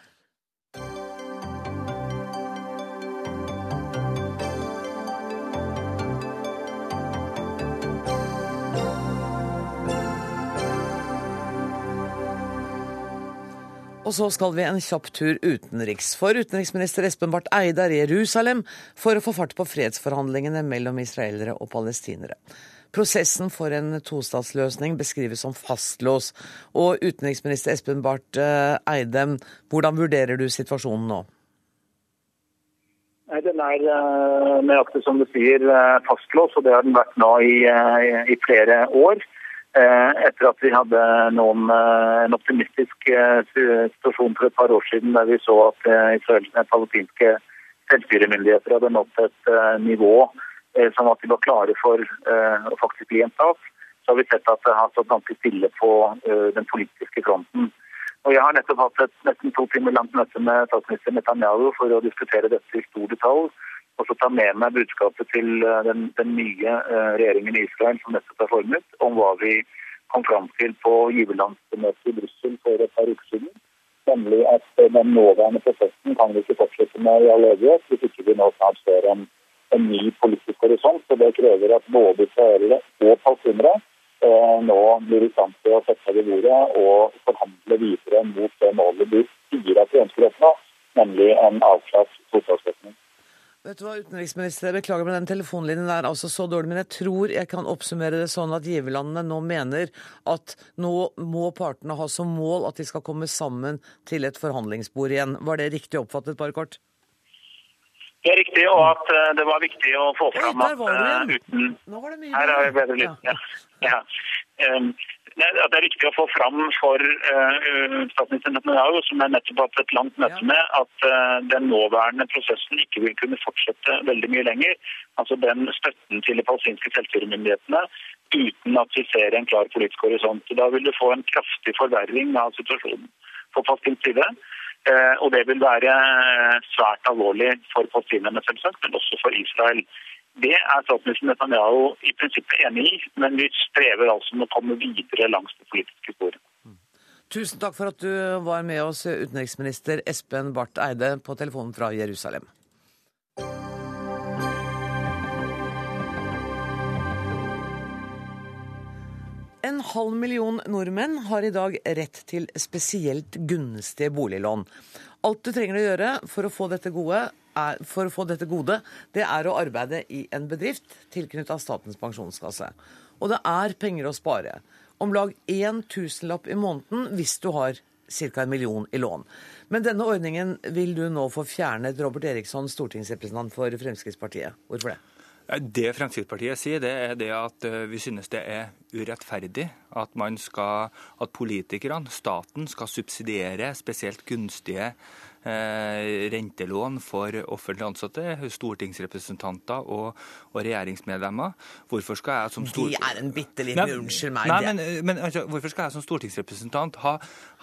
Og så skal vi en kjapp tur utenriks. For utenriksminister Espen Barth Eide er i Jerusalem for å få fart på fredsforhandlingene mellom israelere og palestinere. Prosessen for en tostatsløsning beskrives som fastlås. Og utenriksminister Espen Barth eh, Eide, hvordan vurderer du situasjonen nå? Den er eh, nøyaktig som du sier eh, fastlåst, og det har den vært nå i, i flere år. Eh, Etter at vi hadde noen, eh, en optimistisk eh, situasjon for et par år siden der vi så at israelske palestinske selvstyremyndigheter hadde nådd et nivå sånn at de var klare for å faktisk bli en stat, så har vi sett at det har stått ganske stille på den politiske fronten. Og Jeg har nettopp hatt et nesten to timer langt møte med statsminister Netanyahu for å diskutere dette i stor detalj. Og så ta med meg budskapet til eh, den, den nye eh, regjeringen i Israel som nettopp er formet, om hva vi kom fram til på giverlandsmøtet i Brussel for et par uker siden. Nemlig at eh, den nåværende prosessen kan vi ikke fortsette med i all evighet hvis ikke vi nå snart ser en, en ny politisk horisont. Og det krever at både israelere og palestinere eh, nå blir i stand til å sette seg ved bordet og forhandle videre mot det målet de sier at de ønsker å oppnå, nemlig en avklart tostatsløsning. Vet du hva, utenriksminister, jeg beklager med den telefonlinjen der, altså så dårlig, men jeg tror jeg kan oppsummere det sånn at giverlandene nå mener at nå må partene ha som mål at de skal komme sammen til et forhandlingsbord igjen. Var det riktig oppfattet, bare kort? Det er riktig, og at eh, det var viktig å få fram at eh, uten Nå var det mye Her er vi bedre lyd. Ja. Ja. Um, nei, at det er viktig å få fram for uh, statsminister Netanyahu, som jeg nettopp har hatt et langt møte med, at uh, den nåværende prosessen ikke vil kunne fortsette veldig mye lenger. Altså den støtten til de palestinske selvstyremyndighetene uten at vi ser en klar politisk horisont. Da vil du få en kraftig forverring av situasjonen på palestinsk side. Uh, Og det vil være svært alvorlig for palestinerne, selvsagt, men også for Israel. Det er statsminister Netanyahu i prinsippet enig i, men vi strever altså med å komme videre langs det politiske sporet. Tusen takk for at du var med oss, utenriksminister Espen Barth Eide, på telefonen fra Jerusalem. En halv million nordmenn har i dag rett til spesielt gunstige boliglån. Alt du trenger å gjøre for å få dette gode, er, for å få dette gode, det er å arbeide i en bedrift tilknyttet Statens pensjonskasse. Og det er penger å spare. Om lag én tusenlapp i måneden hvis du har ca. en million i lån. Men denne ordningen vil du nå få fjernet, Robert Eriksson, stortingsrepresentant for Fremskrittspartiet. Hvorfor det? Det Fremskrittspartiet sier, det er det at eh, vi synes det er urettferdig at, man skal, at politikerne, staten, skal subsidiere spesielt gunstige eh, rentelån for offentlig ansatte, stortingsrepresentanter og, og regjeringsmedlemmer. Hvorfor skal jeg som stor... De er en bitte liten unnskyld meg. Nei, men, men altså, hvorfor skal jeg som stortingsrepresentant ha,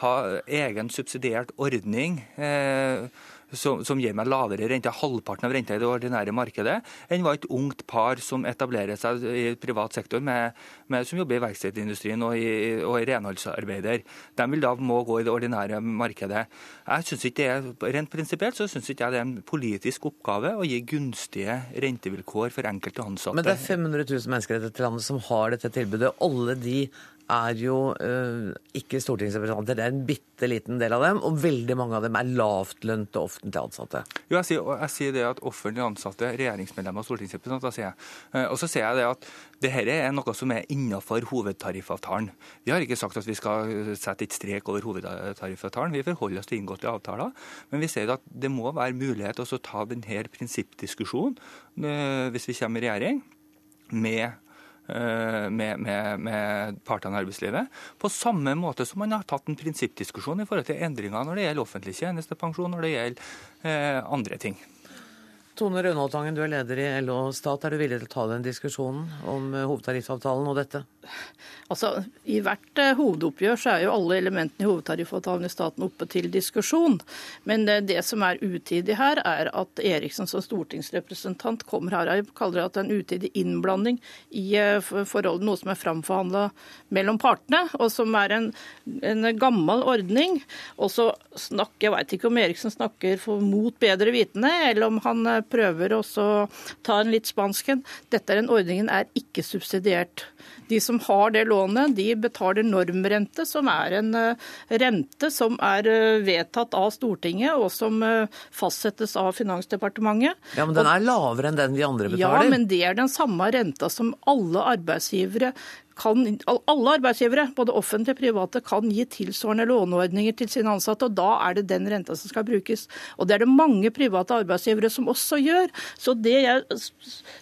ha egen subsidiert ordning eh, som, som gir meg lavere rente, halvparten av renta i det ordinære markedet, enn hva et ungt par som etablerer seg i privat sektor, med, med, som jobber i verkstedindustrien og i, og i renholdsarbeider. De vil da må gå i det ordinære markedet. Jeg synes ikke det er, Rent prinsipielt så syns ikke jeg det er en politisk oppgave å gi gunstige rentevilkår for enkelte ansatte. Men det er 500 000 mennesker i dette landet som har dette tilbudet. Alle de er jo uh, ikke stortingsrepresentanter. Det er en bitte liten del av dem, og veldig mange av dem er lavtlønte offentlig ansatte. Jo, jeg sier, jeg sier det at offentlig ansatte, regjeringsmedlemmer og stortingsrepresentanter, sier jeg. Uh, Og så sier jeg det at dette er noe som er innenfor hovedtariffavtalen. Vi har ikke sagt at vi skal sette et strek over hovedtariffavtalen. Vi forholder oss til inngåtte avtaler. Men vi sier at det må være mulighet til å ta denne prinsippdiskusjonen uh, hvis vi kommer i regjering med eh, med, med, med partene i arbeidslivet. På samme måte som man har tatt en prinsippdiskusjon i forhold til endringer når det gjelder offentlig tjenestepensjon, når det gjelder eh, andre ting. Tone Rønholtangen, du er leder i LO Stat. Er du villig til å ta den diskusjonen om øh, hovedtariffavtalen og dette? Altså, I hvert eh, hovedoppgjør så er jo alle elementene i hovedtariffavtalen i staten oppe til diskusjon. Men det, det som er utidig her, er at Eriksen som stortingsrepresentant kommer her og kaller det at en utidig innblanding i eh, for- forholdet, noe som er framforhandla mellom partene, og som er en, en gammel ordning. Og så snakker, Jeg veit ikke om Eriksen snakker for, mot bedre vitende, eller om han eh, prøver å ta en litt spansken. Dette er en ordningen er ikke subsidiert. De som har det lånet, de betaler normrente, som er en eh, rente som er eh, vedtatt av Stortinget, og som eh, fastsettes av Finansdepartementet. Ja, men den er lavere enn den vi andre betaler? Ja, men det er den samme renta som alle arbeidsgivere kan, alle arbeidsgivere, både offentlige og private, kan gi tilsvarende låneordninger til sine ansatte, og da er det den renta som skal brukes. Og det er det mange private arbeidsgivere som også gjør. Så det jeg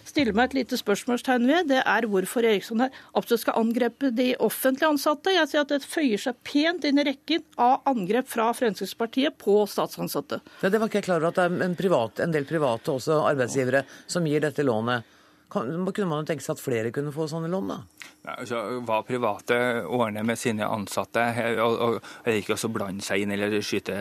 stiller meg et lite spørsmålstegn ved, det er hvorfor Eriksson her absolutt skal angrepe de offentlige ansatte. Jeg sier at det føyer seg pent inn i rekken av angrep fra Fremskrittspartiet på statsansatte. Ja, det var ikke jeg klar over at det er en, privat, en del private også arbeidsgivere som gir dette lånet. Kunne man jo tenke seg at flere kunne få sånne lån, da? Nei, altså, hva private ordner med sine ansatte, og, og, og ikke også blande seg inn eller skyte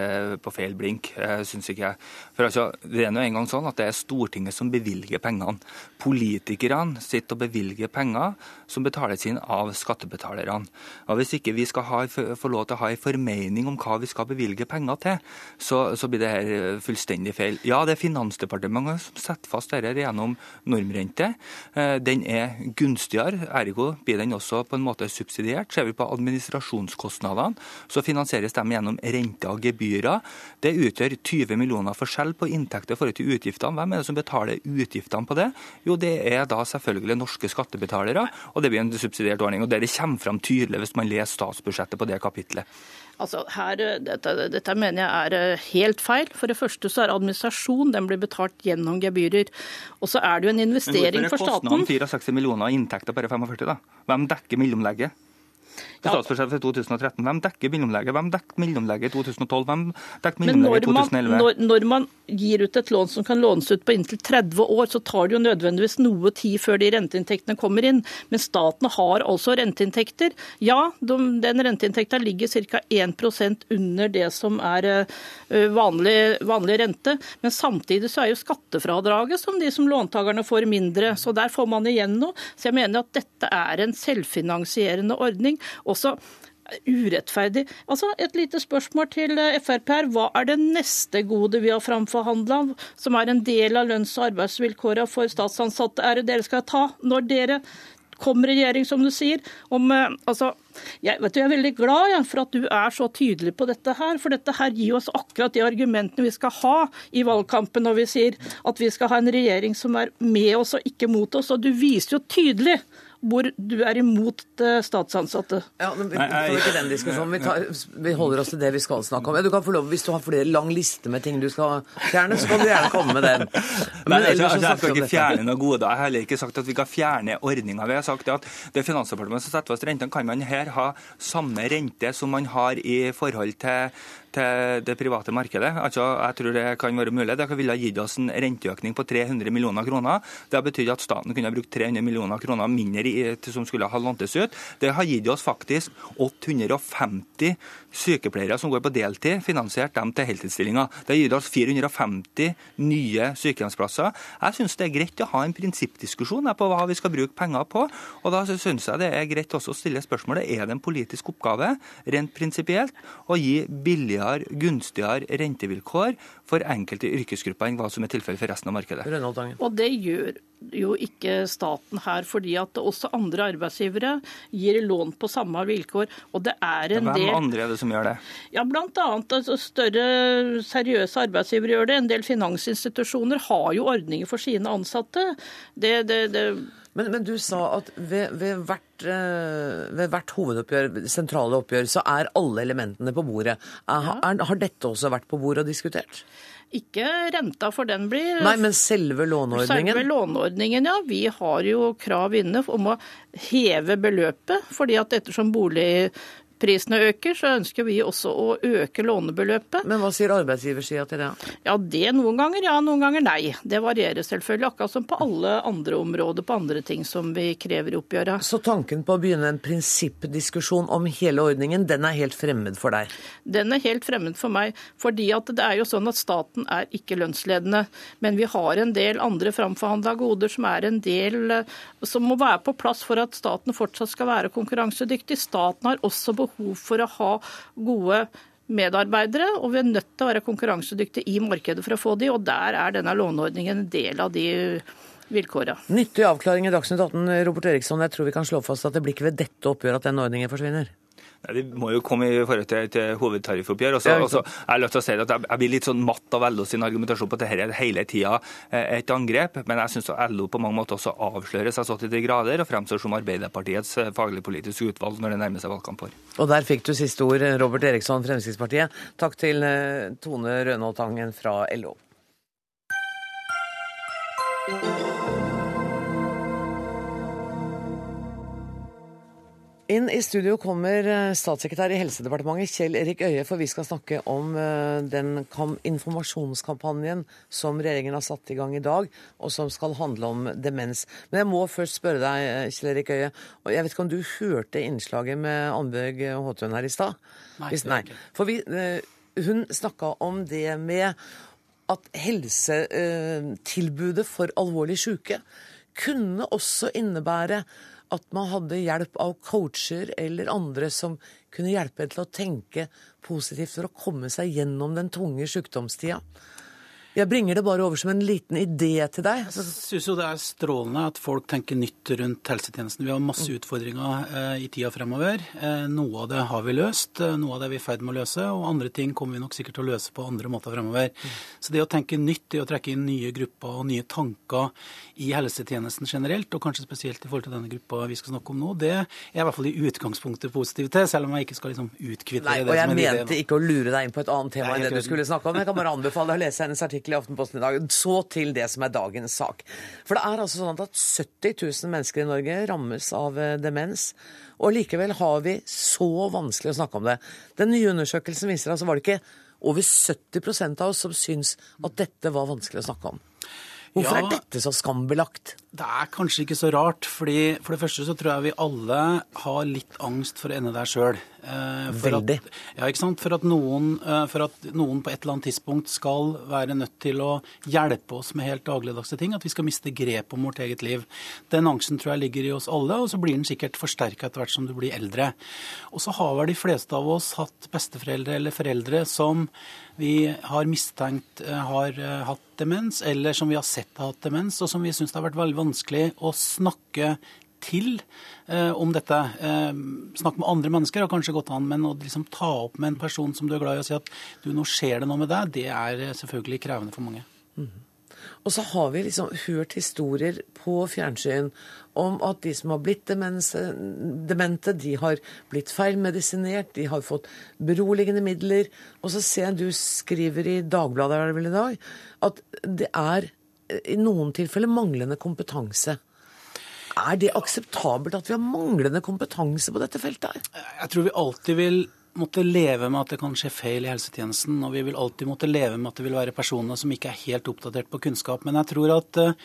på feil blink, syns ikke jeg. For altså, Det er nå engang sånn at det er Stortinget som bevilger pengene. Politikerne sitter og bevilger penger som betales inn av skattebetalerne. Og Hvis ikke vi skal få lov til å ha en formening om hva vi skal bevilge penger til, så, så blir det her fullstendig feil. Ja, det er Finansdepartementet som setter fast dette gjennom normrente. Eh, Den er gunstigere, ergo blir den også på en måte subsidiert. Ser vi på administrasjonskostnadene, så finansieres de gjennom renter og gebyrer. Det utgjør 20 millioner forskjell på inntekter i forhold til utgiftene. Hvem er det som betaler utgiftene på det? Jo, det er da selvfølgelig norske skattebetalere, og det blir en subsidiert ordning. og Det kommer fram tydelig hvis man leser statsbudsjettet på det kapitlet. Altså her, dette, dette mener jeg er eh, helt feil. For det første så er administrasjon den blir betalt gjennom gebyrer. Og så er det jo en investering for staten. Men hvorfor er kostnaden 64 millioner og inntekter bare 45, da? Hvem dekker mellomlegget? På statsbudsjettet for 2013, Hvem dekker mellomlegget? Hvem dekket mellomlegget i 2012? Hvem dekket Men mellomlegget i 2011? når, når man gir ut et lån som kan lånes ut på inntil 30 år, så tar det jo nødvendigvis noe tid før de renteinntektene kommer inn. Men staten har altså renteinntekter. Ja, de, den renteinntekta ligger ca. 1% under det som er eh, vanlig, vanlig rente. Men samtidig så er jo skattefradraget som de som låntakerne får mindre. Så der får man igjen noe. Så jeg mener at dette er en selvfinansierende ordning. Også urettferdig. Altså Et lite spørsmål til eh, Frp her. Hva er det neste gode vi har framforhandla, som er en del av lønns- og arbeidsvilkåra for statsansatte, er det dere skal ta når dere kommer i regjering, som du sier? Om, eh, altså, jeg, vet du, jeg er veldig glad ja, for at du er så tydelig på dette her. For dette her gir oss akkurat de argumentene vi skal ha i valgkampen når vi sier at vi skal ha en regjering som er med oss og ikke mot oss. Og du viser jo tydelig hvor du er imot eh, statsansatte. Ja, men vi tar ikke den diskusjonen. Vi, tar, vi holder oss til det vi skal snakke om. Ja, Du kan få lov, Hvis du har flere lang liste med ting du skal fjerne, så kan du gjerne komme med den. Nei, jeg, ellers så altså, jeg snakker skal ikke fjerne noe gode. Jeg har heller ikke sagt at vi kan fjerne ordninga. Vi har sagt at det er Finansdepartementet som setter fast rentene. Kan man her ha samme rente som man har i forhold til, til det private markedet. Altså, jeg tror det kan være mulig. Det ville gitt oss en renteøkning på 300 millioner kroner. Det har betydd at staten kunne ha brukt 300 millioner kroner mindre i, som skulle ha låntes ut. Det har gitt oss faktisk 850 sykepleiere som går på deltid, finansiert dem til heltidsstillinger. Det har gitt oss 450 nye sykehjemsplasser. Jeg syns det er greit å ha en prinsippdiskusjon på hva vi skal bruke penger på. Og da syns jeg det er greit også å stille spørsmålet er det en politisk oppgave, rent prinsipielt, å gi billigere, gunstigere rentevilkår for enkelte yrkesgrupper enn hva som er tilfellet for resten av markedet. Og det gjør jo ikke staten her, fordi at også andre arbeidsgivere gir lån på samme vilkår. Og det er en Hvem del andre er det som gjør det? Ja, annet altså, Større seriøse arbeidsgivere gjør det. En del finansinstitusjoner har jo ordninger for sine ansatte. Det, det, det Men, men du sa at ved, ved, hvert, eh, ved hvert hovedoppgjør, sentrale oppgjør, så er alle elementene på bordet. Er, er, har dette også vært på bordet og diskutert? Ikke renta, for den blir Nei, men selve låneordningen? Selve låneordningen, ja. Vi har jo krav inne om å heve beløpet. fordi at ettersom boligprisene øker, så ønsker vi også å øke lånebeløpet. Men hva sier arbeidsgiversida til det? Ja, det noen ganger ja, noen ganger nei. Det varierer selvfølgelig, akkurat som på alle andre områder, på andre ting som vi krever i oppgjøret. Så tanken på å begynne en prinsippdiskusjon om hele ordningen, den er helt fremmed for deg? Den er helt fremmed for meg, fordi at det er jo sånn at staten er ikke lønnsledende. Men vi har en del andre framforhandla goder som er en del eh, som må være på plass for at staten fortsatt skal være konkurransedyktig. Staten har også behov for å ha gode medarbeidere, og vi er nødt til å være konkurransedyktige i markedet for å få de, og der er denne låneordningen en del av de vilkårene. Nyttig avklaring i Dagsnytt 18, Robert Eriksson. Jeg tror vi kan slå fast at det blir ikke ved dette oppgjøret at den ordningen forsvinner? Nei, Det må jo komme i forhold til et hovedtariffoppgjør. Også, også, jeg lyst til å si at jeg, jeg blir litt sånn matt av LO sin argumentasjon på at dette er hele tida eh, et angrep. Men jeg syns LO på mange måter også avslører seg så til de grader og fremstår som Arbeiderpartiets eh, faglig-politiske utvalg når det nærmer seg valgkamper. Og der fikk du siste ord, Robert Eriksson, Fremskrittspartiet. Takk til eh, Tone Rønholt Tangen fra LO. Inn i studio kommer eh, statssekretær i Helsedepartementet Kjell Erik Øie, for vi skal snakke om eh, den informasjonskampanjen som regjeringen har satt i gang i dag, og som skal handle om demens. Men jeg må først spørre deg, eh, Kjell Erik Øie, og jeg vet ikke om du hørte innslaget med Annbjørg Håtun her i stad? Nei, Hvis- ikke. For vi, hun snakka om det med at helsetilbudet for alvorlig syke kunne også innebære at man hadde hjelp av coacher eller andre som kunne hjelpe en til å tenke positivt for å komme seg gjennom den tunge sykdomstida. Jeg bringer det bare over som en liten idé til deg. Jeg syns jo det er strålende at folk tenker nytt rundt helsetjenesten. Vi har masse utfordringer eh, i tida fremover. Eh, noe av det har vi løst, eh, noe av det er vi i ferd med å løse, og andre ting kommer vi nok sikkert til å løse på andre måter fremover. Så det å tenke nytt, det å trekke inn nye grupper og nye tanker i helsetjenesten generelt, og kanskje spesielt i forhold til denne gruppa vi skal snakke om nå, det er jeg i hvert fall i utgangspunktet positiv til, selv om jeg ikke skal liksom utkvittere Nei, det og jeg er mente ideen. ikke å lure deg inn på et annet tema Nei, enn det du skulle snakke om. Jeg kan bare anbefale deg å lese hennes artikkel i Aftenposten i dag. Så til det som er dagens sak. For det er altså sånn at 70 000 mennesker i Norge rammes av eh, demens. Og likevel har vi så vanskelig å snakke om det. Den nye undersøkelsen viser altså var det ikke over 70 av oss som syns at dette var vanskelig å snakke om. Hvorfor Ja. er dette så skambelagt? Det er kanskje ikke så rart, fordi for det første så tror jeg vi alle har litt angst for å ende der sjøl. Veldig. Ja, ikke sant. For at, noen, eh, for at noen på et eller annet tidspunkt skal være nødt til å hjelpe oss med helt dagligdagse ting. At vi skal miste grep om vårt eget liv. Den angsten tror jeg ligger i oss alle, og så blir den sikkert forsterka etter hvert som du blir eldre. Og så har vel de fleste av oss hatt besteforeldre eller foreldre som vi har mistenkt eh, har eh, hatt demens, eller som vi har sett har hatt demens, og som vi syns det har vært veldig vanskelig å snakke til eh, om dette. Eh, snakke med andre mennesker har kanskje gått an, men å liksom ta opp med en person som du er glad i og si at du, nå skjer det noe med deg, det er eh, selvfølgelig krevende for mange. Og så har vi liksom hørt historier på fjernsyn om at de som har blitt demens, demente, de har blitt feilmedisinert, de har fått beroligende midler. Og så ser jeg du skriver i Dagbladet er det vel i dag, at det er eh, i noen tilfeller manglende kompetanse. Er det akseptabelt at vi har manglende kompetanse på dette feltet her? Jeg tror vi alltid vil måtte leve med at det kan skje feil i helsetjenesten, og vi vil alltid måtte leve med at det vil være personer som ikke er helt oppdatert på kunnskap. Men jeg tror at eh,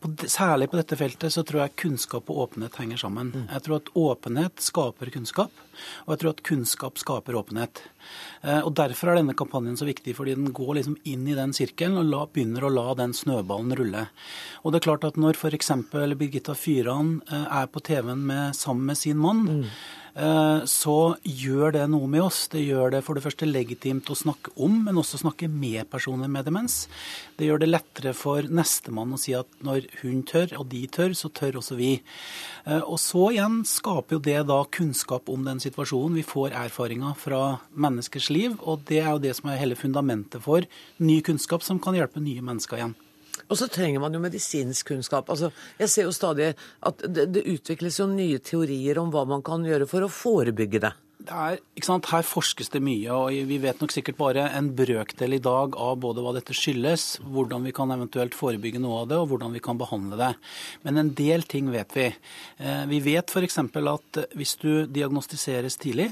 på, særlig på dette feltet så tror jeg kunnskap og åpenhet henger sammen. Jeg tror at åpenhet skaper kunnskap, og jeg tror at kunnskap skaper åpenhet. Eh, og Derfor er denne kampanjen så viktig, fordi den går liksom inn i den sirkelen og la, begynner å la den snøballen rulle. Og det er klart at Når f.eks. Birgitta Fyran eh, er på TV-en sammen med sin mann, eh, så gjør det noe med oss. Det gjør det for det første legitimt å snakke om, men også snakke med personer med demens. Det gjør det lettere for nestemann å si at når hun tør, og de tør, så tør også vi. Eh, Og så igjen skaper jo det da kunnskap om den situasjonen. Vi får erfaringer fra menneskers liv, og det er jo det som er hele fundamentet for ny kunnskap som kan hjelpe nye mennesker igjen. Og så trenger man jo medisinsk kunnskap. Altså, jeg ser jo stadig at det, det utvikles jo nye teorier om hva man kan gjøre for å forebygge det. Det er, Her forskes det mye, og vi vet nok sikkert bare en brøkdel i dag av både hva dette skyldes, hvordan vi kan eventuelt forebygge noe av det, og hvordan vi kan behandle det. Men en del ting vet vi. Eh, Vi vet f.eks. at hvis du diagnostiseres tidlig,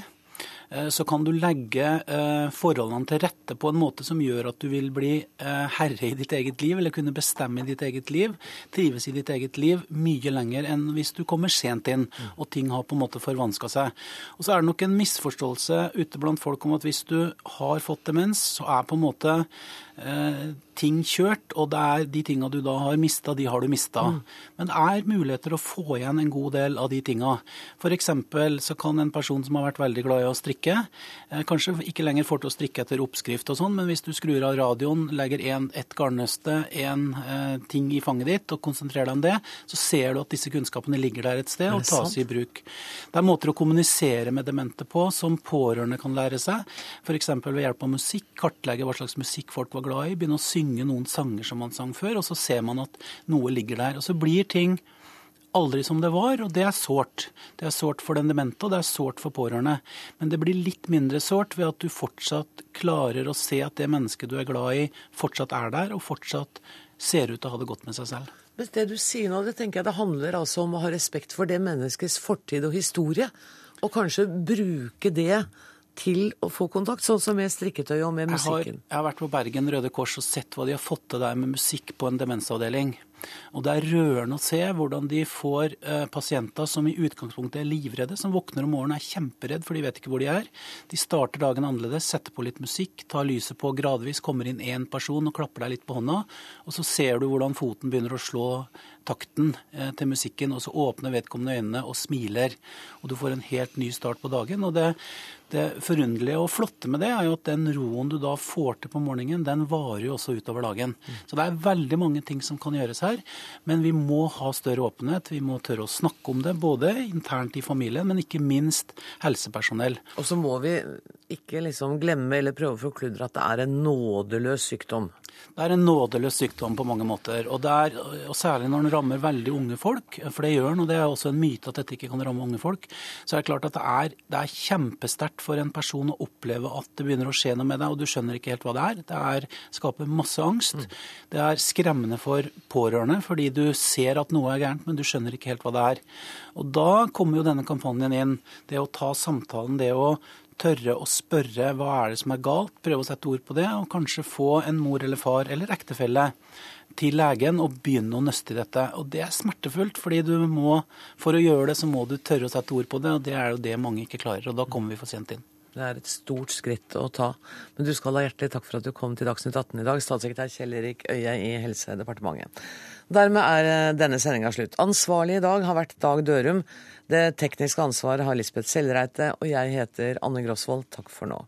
så kan du legge eh, forholdene til rette på en måte som gjør at du vil bli eh, herre i ditt eget liv, eller kunne bestemme i ditt eget liv, trives i ditt eget liv mye lenger enn hvis du kommer sent inn og ting har på en måte forvanska seg. Og så er det nok en misforståelse ute blant folk om at hvis du har fått demens, så er på en måte eh, ting kjørt, og det er de tinga du da har mista, de har du mista. Men det er muligheter å få igjen en god del av de tinga. F.eks. så kan en person som har vært veldig glad i å strikke, eh, kanskje ikke lenger får til å strikke etter oppskrift og sånn, men hvis du skrur av radioen, legger en, et garnnøste, en eh, ting i fanget ditt og konsentrerer deg om det, så ser du at disse kunnskapene ligger der et sted og tas sant? i bruk. Det er måter å kommunisere med demente på som pårørende kan lære seg. F.eks. ved hjelp av musikk. Kartlegge hva slags musikk folk var glad i. Begynne å synge noen sanger som man sang før, og så ser man at noe ligger der. Og så blir ting aldri som det var, og det er sårt. Det er sårt for den demente, og det er sårt for pårørende. Men det blir litt mindre sårt ved at du fortsatt klarer å se at det mennesket du er glad i, fortsatt er der, og fortsatt ser ut til å ha det godt med seg selv. Men det du sier nå, det tenker jeg det handler altså om å ha respekt for det menneskets fortid og historie. Og kanskje bruke det til å få kontakt, sånn som med strikketøy og med Jeg har, musikken. jeg har vært på Bergen Røde Kors og sett hva de har fått til der med musikk på en demensavdeling. Og det er rørende å se hvordan de får eh, pasienter som i utgangspunktet er livredde, som våkner om morgenen og er kjemperedd for de vet ikke hvor de er. De starter dagen annerledes, setter på litt musikk, tar lyset på gradvis, kommer inn én person og klapper deg litt på hånda. Og så ser du hvordan foten begynner å slå takten eh, til musikken, og så åpner vedkommende øynene og smiler. Og du får en helt ny start på dagen. Og det, det forunderlige og flotte med det er jo at den roen du da får til på morgenen, den varer jo også utover dagen. Så det er veldig mange ting som kan gjøres her. Men vi må ha større åpenhet. Vi må tørre å snakke om det, både internt i familien, men ikke minst helsepersonell. Og så må vi ikke liksom glemme eller prøve å forkludre at det er en nådeløs sykdom. Det er en nådeløs sykdom på mange måter, og, det er, og særlig når den rammer veldig unge folk, for det gjør den, og det er også en myte at dette ikke kan ramme unge folk, så er det klart at det er, det er kjempesterkt for en person å oppleve at det begynner å skje noe med deg, og du skjønner ikke helt hva det er. Det er, skaper masse angst. Det er skremmende for pårørende, fordi du ser at noe er gærent, men du skjønner ikke helt hva det er. Og da kommer jo denne kampanjen inn. Det å ta samtalen, det å tørre å spørre hva er det som er galt, prøve å sette ord på det, og kanskje få en mor eller far eller ektefelle til legen og begynne å nøste i dette. Og det er smertefullt, fordi du må, for å gjøre det, så må du tørre å sette ord på det, og det er jo det mange ikke klarer. Og da kommer vi for sent inn. Det er et stort skritt å ta. Men du skal ha hjertelig takk for at du kom til Dagsnytt 18 i dag, statssekretær Kjell Erik Øie i Helsedepartementet. Dermed er eh, denne sendinga slutt. Ansvarlig i dag har vært Dag Dørum. Det tekniske ansvaret har Lisbeth Sellreite, og jeg heter Anne Grosvold. Takk for nå.